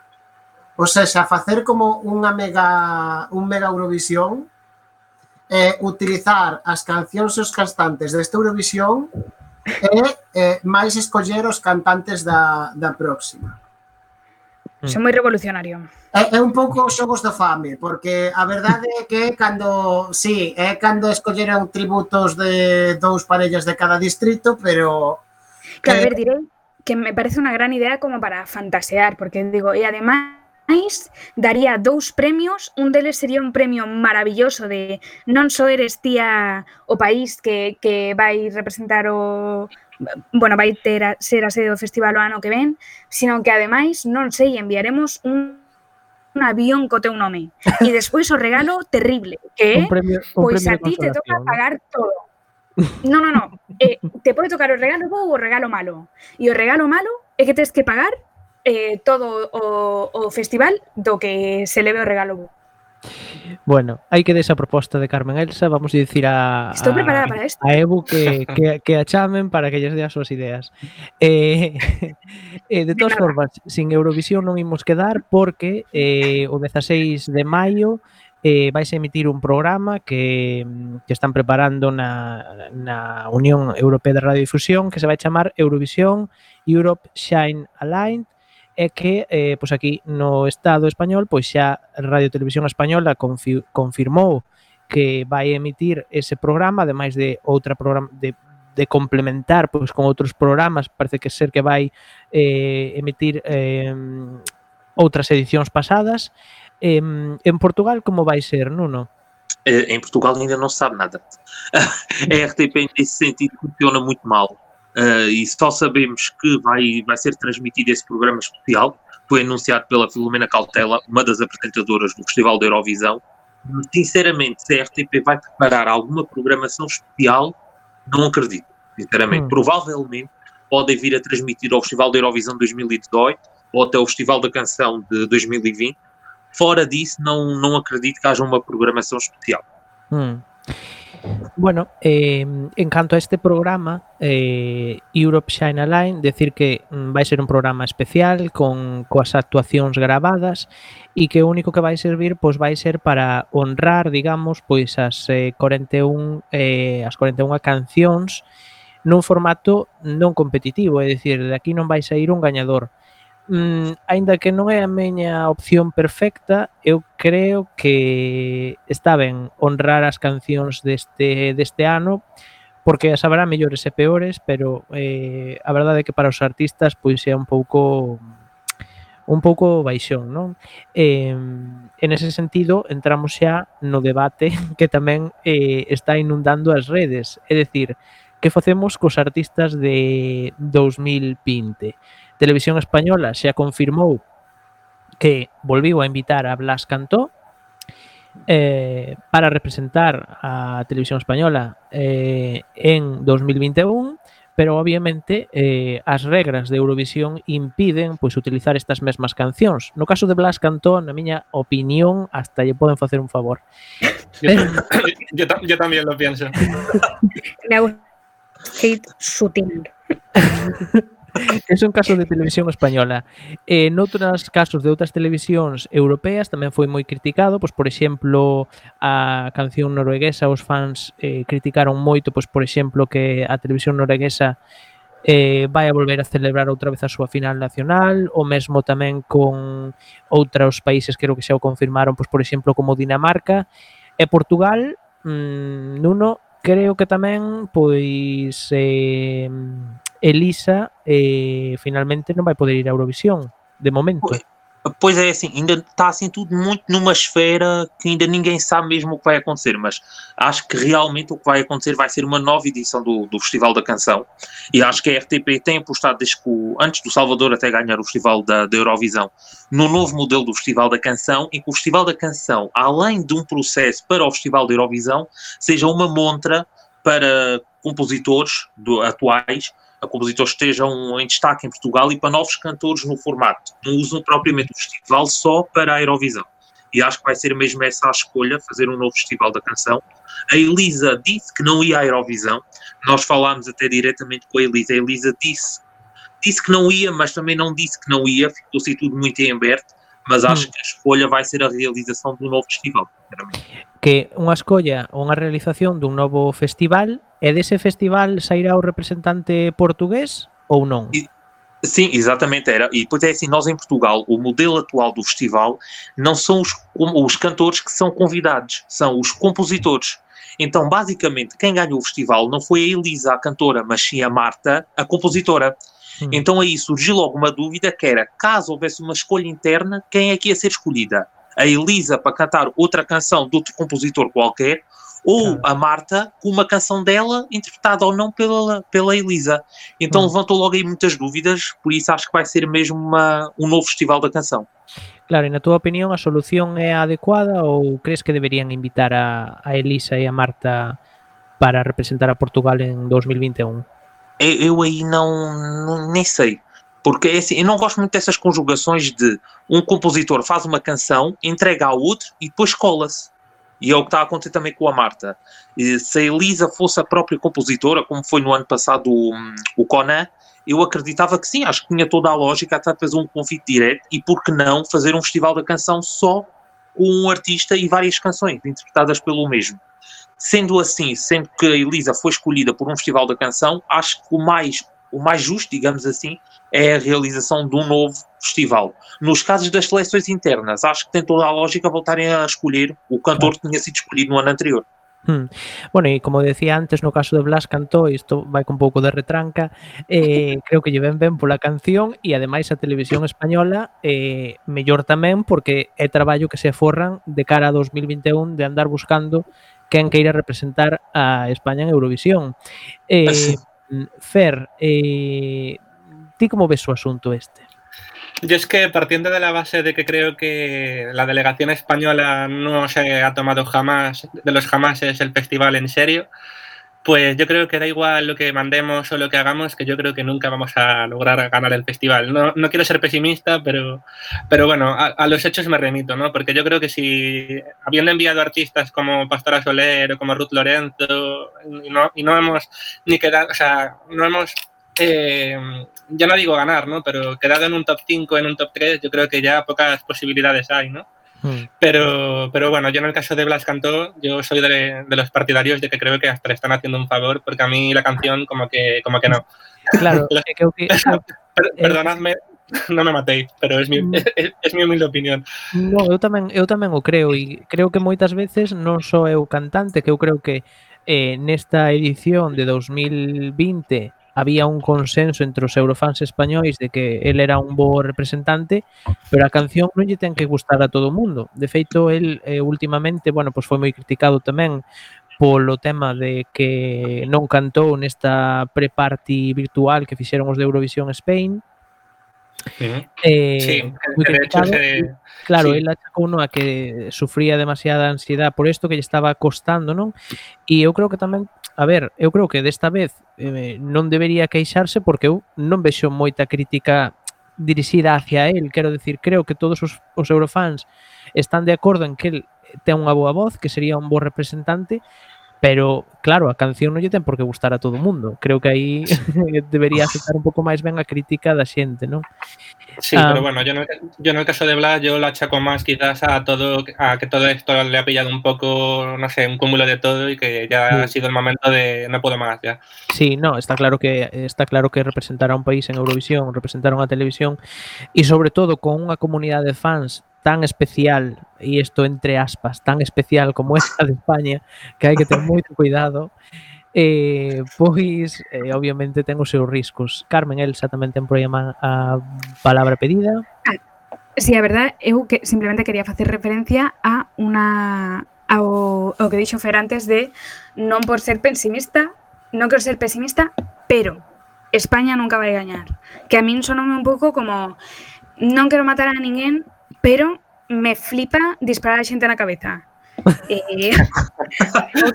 O sea, facer como unha mega un mega Eurovisión eh, utilizar as cancións e os cantantes desta Eurovisión e eh, máis escoller os cantantes da, da próxima. Mm. Son moi revolucionario. É, é un pouco os xogos da fame, porque a verdade é que cando, sí, é cando escolleron tributos de dous parellas de cada distrito, pero... Claro, a ver, direi que me parece unha gran idea como para fantasear, porque digo, e ademais máis daría dous premios, un deles sería un premio maravilloso de non só eres tía o país que, que vai representar o bueno, vai ter a, ser a sede do festival o ano que ven, sino que ademais non sei, enviaremos un un avión co teu nome. E despois o regalo terrible, que é, pois a ti te toca pagar todo. No, no, no. Eh, te pode tocar o regalo bo ou o regalo malo. E o regalo malo é que tens que pagar eh, todo o, o festival do que se leve o regalo bo. Bueno, hai que desa proposta de Carmen Elsa, vamos a dicir a Estou preparada a, para isto. A Ebu que, que, que a chamen para que lles dé as súas ideas. Eh, eh, de todas formas, sin Eurovisión non imos quedar porque eh, o 16 de maio eh, vais a emitir un programa que, que están preparando na, na Unión Europea de Radiodifusión que se vai chamar Eurovisión Europe Shine Aligned é que eh, pois aquí no Estado español pois xa Radio Televisión Española confi confirmou que vai emitir ese programa, ademais de outra programa de, de complementar pois con outros programas, parece que ser que vai eh, emitir eh, outras edicións pasadas. Eh, en Portugal como vai ser, Nuno? Eh, em Portugal ainda não se sabe nada. a RTP nesse sentido funciona muito mal. Eh, e só sabemos que vai, vai ser transmitido esse programa especial. Foi anunciado pela Filomena Cautela, uma das apresentadoras do Festival da Eurovisão. Sinceramente, se a RTP vai preparar alguma programação especial, não acredito. Sinceramente, Hum. provavelmente podem vir a transmitir ao Festival da Eurovisão 2018 ou até o Festival da Canção de 2020. Fora disso, não, não acredito que haja uma programação especial. Mm. Bueno, eh, en canto a este programa, eh, Europe Shine a Line, decir que mm, vai ser un programa especial con coas actuacións grabadas e que o único que vai servir pois vai ser para honrar, digamos, pois as eh, 41 eh, as 41 cancións nun formato non competitivo, é dicir, de aquí non vai sair un gañador, mm, aínda que non é a miña opción perfecta, eu creo que está ben honrar as cancións deste, deste ano, porque as habrá mellores e peores, pero eh, a verdade é que para os artistas pois é un pouco un pouco baixón, non? Eh, en ese sentido, entramos xa no debate que tamén eh, está inundando as redes, é dicir, que facemos cos artistas de 2020? Televisión Española xa confirmou que volviu a invitar a Blas Cantó eh, para representar a Televisión Española eh, en 2021 pero obviamente eh, as regras de Eurovisión impiden pois utilizar estas mesmas cancións. No caso de Blas Cantó, na miña opinión, hasta lle poden facer un favor. Yo, pero... Eh. yo, yo, yo también lo pienso. Me hago hate sutil. es un caso de televisión española. En outros casos de outras televisións europeas tamén foi moi criticado, pois por exemplo, a canción norueguesa os fans eh, criticaron moito, pois por exemplo, que a televisión norueguesa eh, vai a volver a celebrar outra vez a súa final nacional, o mesmo tamén con outros países creo que xa o confirmaron, pois por exemplo, como Dinamarca e Portugal, mmm, Nuno, creo que tamén pois eh, Elisa eh, finalmente non vai poder ir a Eurovisión de momento. Pois. Pois é, assim, ainda está assim tudo muito numa esfera que ainda ninguém sabe mesmo o que vai acontecer, mas acho que realmente o que vai acontecer vai ser uma nova edição do, do Festival da Canção e acho que a RTP tem apostado desde que o, antes do Salvador até ganhar o Festival da, da Eurovisão no novo modelo do Festival da Canção e que o Festival da Canção, além de um processo para o Festival da Eurovisão, seja uma montra para compositores do, atuais a compositores que estejam em destaque em Portugal e para novos cantores no formato. Não usam propriamente o festival só para a Eurovisão. E acho que vai ser mesmo essa a escolha, fazer um novo festival da canção. A Elisa disse que não ia à Eurovisão. Nós falámos até diretamente com a Elisa. A Elisa disse, disse que não ia, mas também não disse que não ia. Ficou-se tudo muito em aberto. Mas acho Hum. que a escolha vai ser a realização do novo festival. Que unha escolla ou unha realización dun novo festival e dese festival sairá o representante portugués ou non? E- Sim, exatamente era. E depois é assim, nós em Portugal, o modelo atual do festival não são os, os cantores que são convidados, são os compositores. Então, basicamente, quem ganhou o festival não foi a Elisa, a cantora, mas sim a Marta, a compositora. Hum. Então aí surgiu logo uma dúvida que era, caso houvesse uma escolha interna, quem é que ia ser escolhida? A Elisa para cantar outra canção de outro compositor qualquer, ou Claro. a Marta com uma canção dela, interpretada ou não pela, pela Elisa. Então Hum. levantou logo aí muitas dúvidas, por isso acho que vai ser mesmo uma, um novo festival da canção. Claro, e na túa opinión a solución é a adecuada ou crees que deberían invitar a, a Elisa e a Marta para representar a Portugal en 2021? Eu, eu aí não, não- nem sei. Porque é assim, eu não gosto muito dessas conjugações de um compositor faz uma canção, entrega ao outro e depois cola-se. E é o que está a acontecer também com a Marta. E se a Elisa fosse a própria compositora, como foi no ano passado o, o Conan, eu acreditava que sim, acho que tinha toda a lógica até fazer um convite direto e por que não fazer um festival da canção só com um artista e várias canções interpretadas pelo mesmo. Sendo assim, sendo que a Elisa foi escolhida por um festival da canção, acho que o mais, o mais justo, digamos assim, é a realização de um novo festival. Nos casos das seleções internas, acho que tem toda a lógica voltarem a escolher o cantor que tinha sido escolhido no ano anterior. Hmm. Bueno, e como decía antes, no caso de Blas Cantó, isto vai con pouco de retranca, eh, creo que lle ven ben pola canción e ademais a televisión española eh, mellor tamén porque é traballo que se forran de cara a 2021 de andar buscando quen queira representar a España en Eurovisión. Eh, Fer, eh, ti como ves o asunto este? Yo es que partiendo de la base de que creo que la delegación española no se ha tomado jamás, de los jamases, el festival en serio, pues yo creo que da igual lo que mandemos o lo que hagamos, que yo creo que nunca vamos a lograr ganar el festival. No, no quiero ser pesimista, pero, pero bueno, a, los hechos me remito, ¿no? Porque yo creo que si habiendo enviado artistas como Pastora Soler o como Ruth Lorenzo, y no, y no hemos ni quedado, o sea, no hemos eh, ya no digo ganar, ¿no? Pero quedado en un top 5, en un top 3, yo creo que ya pocas posibilidades hay, ¿no? Mm. Pero, pero bueno, yo en el caso de Blas Cantó, yo soy de, de, los partidarios de que creo que hasta le están haciendo un favor, porque a mí la canción como que, como que no. Claro, creo que, claro per, perdonadme, non me matei, pero es mi, mm. es, es mi humilde opinión. No, eu tamén, eu tamén o creo e creo que moitas veces non só eu cantante, que eu creo que eh, nesta edición de 2020 había un consenso entre os eurofans españois de que el era un bo representante, pero a canción non lle ten que gustar a todo o mundo. De feito, el eh, últimamente, bueno, pois foi moi criticado tamén polo tema de que non cantou nesta pre-party virtual que fixeron os de Eurovisión Spain. Uh. Eh, sí, moi criticado. De... Claro, sí. el achacou a que sufría demasiada ansiedade por isto que lle estaba costando, non? E eu creo que tamén a ver, eu creo que desta vez eh, non debería queixarse porque eu non vexo moita crítica dirixida hacia el, quero decir, creo que todos os, os eurofans están de acordo en que el ten unha boa voz, que sería un bo representante, pero claro, a canción non lle ten por que gustar a todo o mundo. Creo que aí debería aceptar un pouco máis ben a crítica da xente, non? Sí, Ah. pero bueno, yo en, el, yo en el caso de Blas, yo lo achaco más quizás a todo, a que todo esto le ha pillado un poco, no sé, un cúmulo de todo y que ya Sí. ha sido el momento de no puedo más ya. Sí, no, está claro que está claro que representar a un país en Eurovisión, representar a unha televisión e sobre todo con unha comunidade de fans tan especial, e isto entre aspas, tan especial como esta de España, que hai que ter moito cuidado, eh, pois eh, obviamente ten os seus riscos. Carmen Elsa tamén ten problema a palabra pedida. Si, sí, a verdad, eu que simplemente quería facer referencia a unha ao, ao que dixo Fer antes de non por ser pesimista, non quero ser pesimista, pero España nunca vai gañar. Que a min sonome un pouco como non quero matar a ninguén, pero me flipa disparar a xente na cabeza. Eh, ou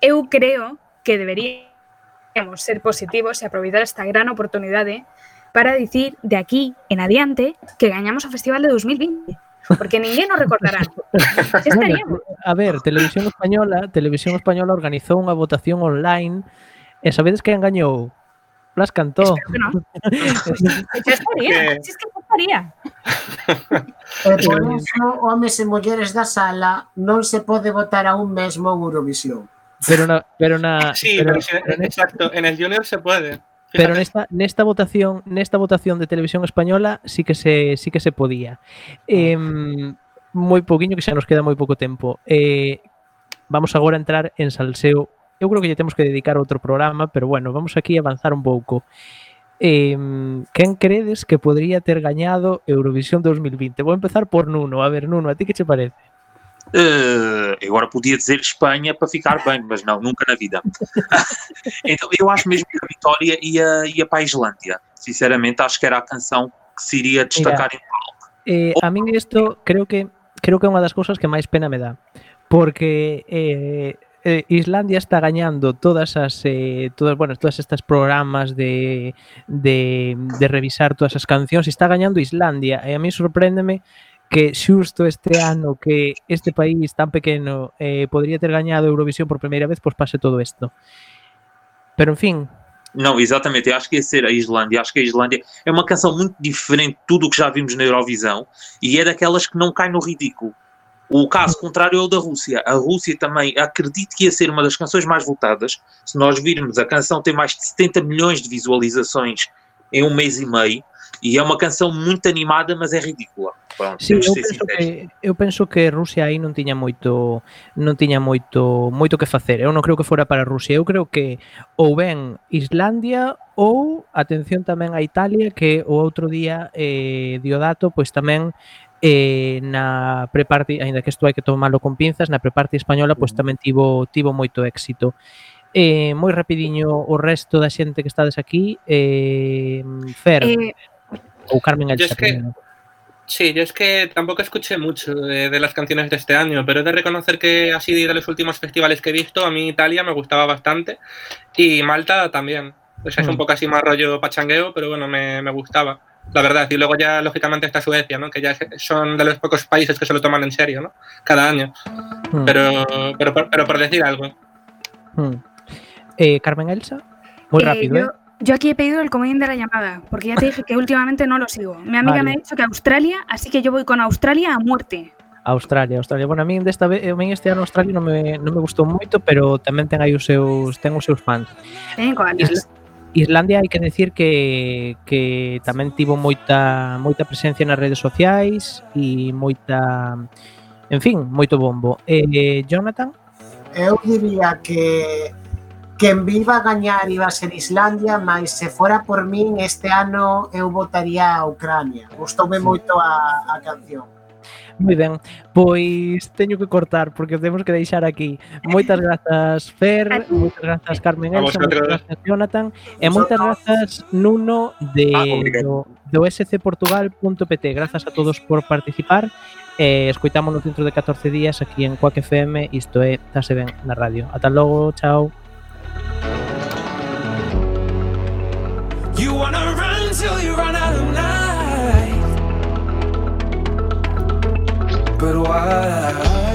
eu creo que deberíamos ser positivos e aproveitar esta gran oportunidade para dicir de aquí en adiante que gañamos o Festival de 2020. Porque ninguén nos recordará. Estaríamos. A ver, Televisión Española, Televisión Española organizou unha votación online e sabedes que engañou? Blas cantó. Espero que no. ya estaría. Si es que María. E por iso, homes e mulleres da sala, non se pode votar a un mesmo en Eurovisión. Pero na, pero na Sí, pero, pero, pero exacto, en el Junior se puede. Fíjate. Pero nesta nesta votación, nesta votación de Televisión Española sí que se sí que se podía. Eh, moi poquinho que xa nos queda moi pouco tempo. Eh, vamos agora a entrar en salseo. Eu creo que lle temos que dedicar outro programa, pero bueno, vamos aquí a avanzar un pouco. Eh, quen credes que podría ter gañado Eurovisión 2020? Vou empezar por Nuno. A ver, Nuno, a ti que che parece? Eh, agora podia dizer Espanha para ficar bem, mas não, nunca na vida. então, eu acho mesmo que a Vitória ia, ia para a Islândia. Sinceramente, acho que era a canção que se iria destacar em palco. Eh, a min isto creo que creo que é unha das cousas que máis pena me dá porque eh, eh, Islandia está gañando todas as eh, todas, bueno, todas estas programas de, de, de revisar todas as cancións, está gañando Islandia e a mí sorpréndeme que xusto este ano que este país tan pequeno eh, podría ter gañado Eurovisión por primeira vez, pois pase todo isto. Pero, en fin... Não, exatamente, eu acho que ia ser a Islândia. Acho que a Islândia é uma canção muito diferente de tudo o que já vimos na Eurovisão e é daquelas que não cai no ridículo. O caso contrário é o da Rússia. A Rússia também acredito que ia ser uma das canções mais votadas. Se nós virmos, a canção tem mais de 70 milhões de visualizações em um mês e meio e é uma canção muito animada, mas é ridícula. Pronto, temos eu penso que eu penso que Rusia aí non tiña moito non tiña moito moito que facer. Eu non creo que fora para Rusia, eu creo que ou ben Islandia ou atención tamén a Italia que o outro día eh Diodato pois tamén eh na preparti, aínda que isto hai que tomalo con pinzas, na preparti española pois tamén tivo tivo moito éxito. Eh, moi rapidiño o resto da xente que estades aquí, eh Fer Eh, ou Carmen es que-. Sí, yo es que tampoco escuché mucho de, de las canciones de este año, pero he de reconocer que así de los últimos festivales que he visto, a mí Italia me gustaba bastante y Malta también. O sea, es Mm. un poco así más rollo pachangueo, pero bueno, me, me gustaba, la verdad. Y luego ya, lógicamente, está Suecia, ¿no? Que ya son de los pocos países que se lo toman en serio, ¿no? Cada año. Mm. Pero, pero, por- pero por decir algo. Mm. Eh, Carmen Elsa, moi eh, rápido, yo, eh. yo aquí he pedido el comodín de la llamada, porque ya te dije que últimamente no lo sigo. Mi amiga Vale. me ha dicho que Australia, así que yo voy con Australia a muerte. Australia, Australia. Bueno, a min desta vez, a min este ano Australia non me, non me gustou moito, pero tamén ten aí os seus ten os seus fans. Teñen coalas. Irlandia hai que decir que, que tamén tivo moita moita presencia nas redes sociais e moita en fin, moito bombo. Eh, Jonathan? Eu diría que quen viva a gañar iba a ser Islandia, mas se fora por min este ano eu votaría a Ucrania. Gustoume moito a, a canción. Moi ben, pois teño que cortar porque temos que deixar aquí. Moitas grazas Fer, moitas grazas Carmen Elsa, moitas grazas Jonathan e moitas grazas Nuno de do, do scportugal.pt. Grazas a todos por participar e escoitámonos dentro de 14 días aquí en Quack FM, isto é Tase Ben na radio. Ata logo, chao. You wanna But why?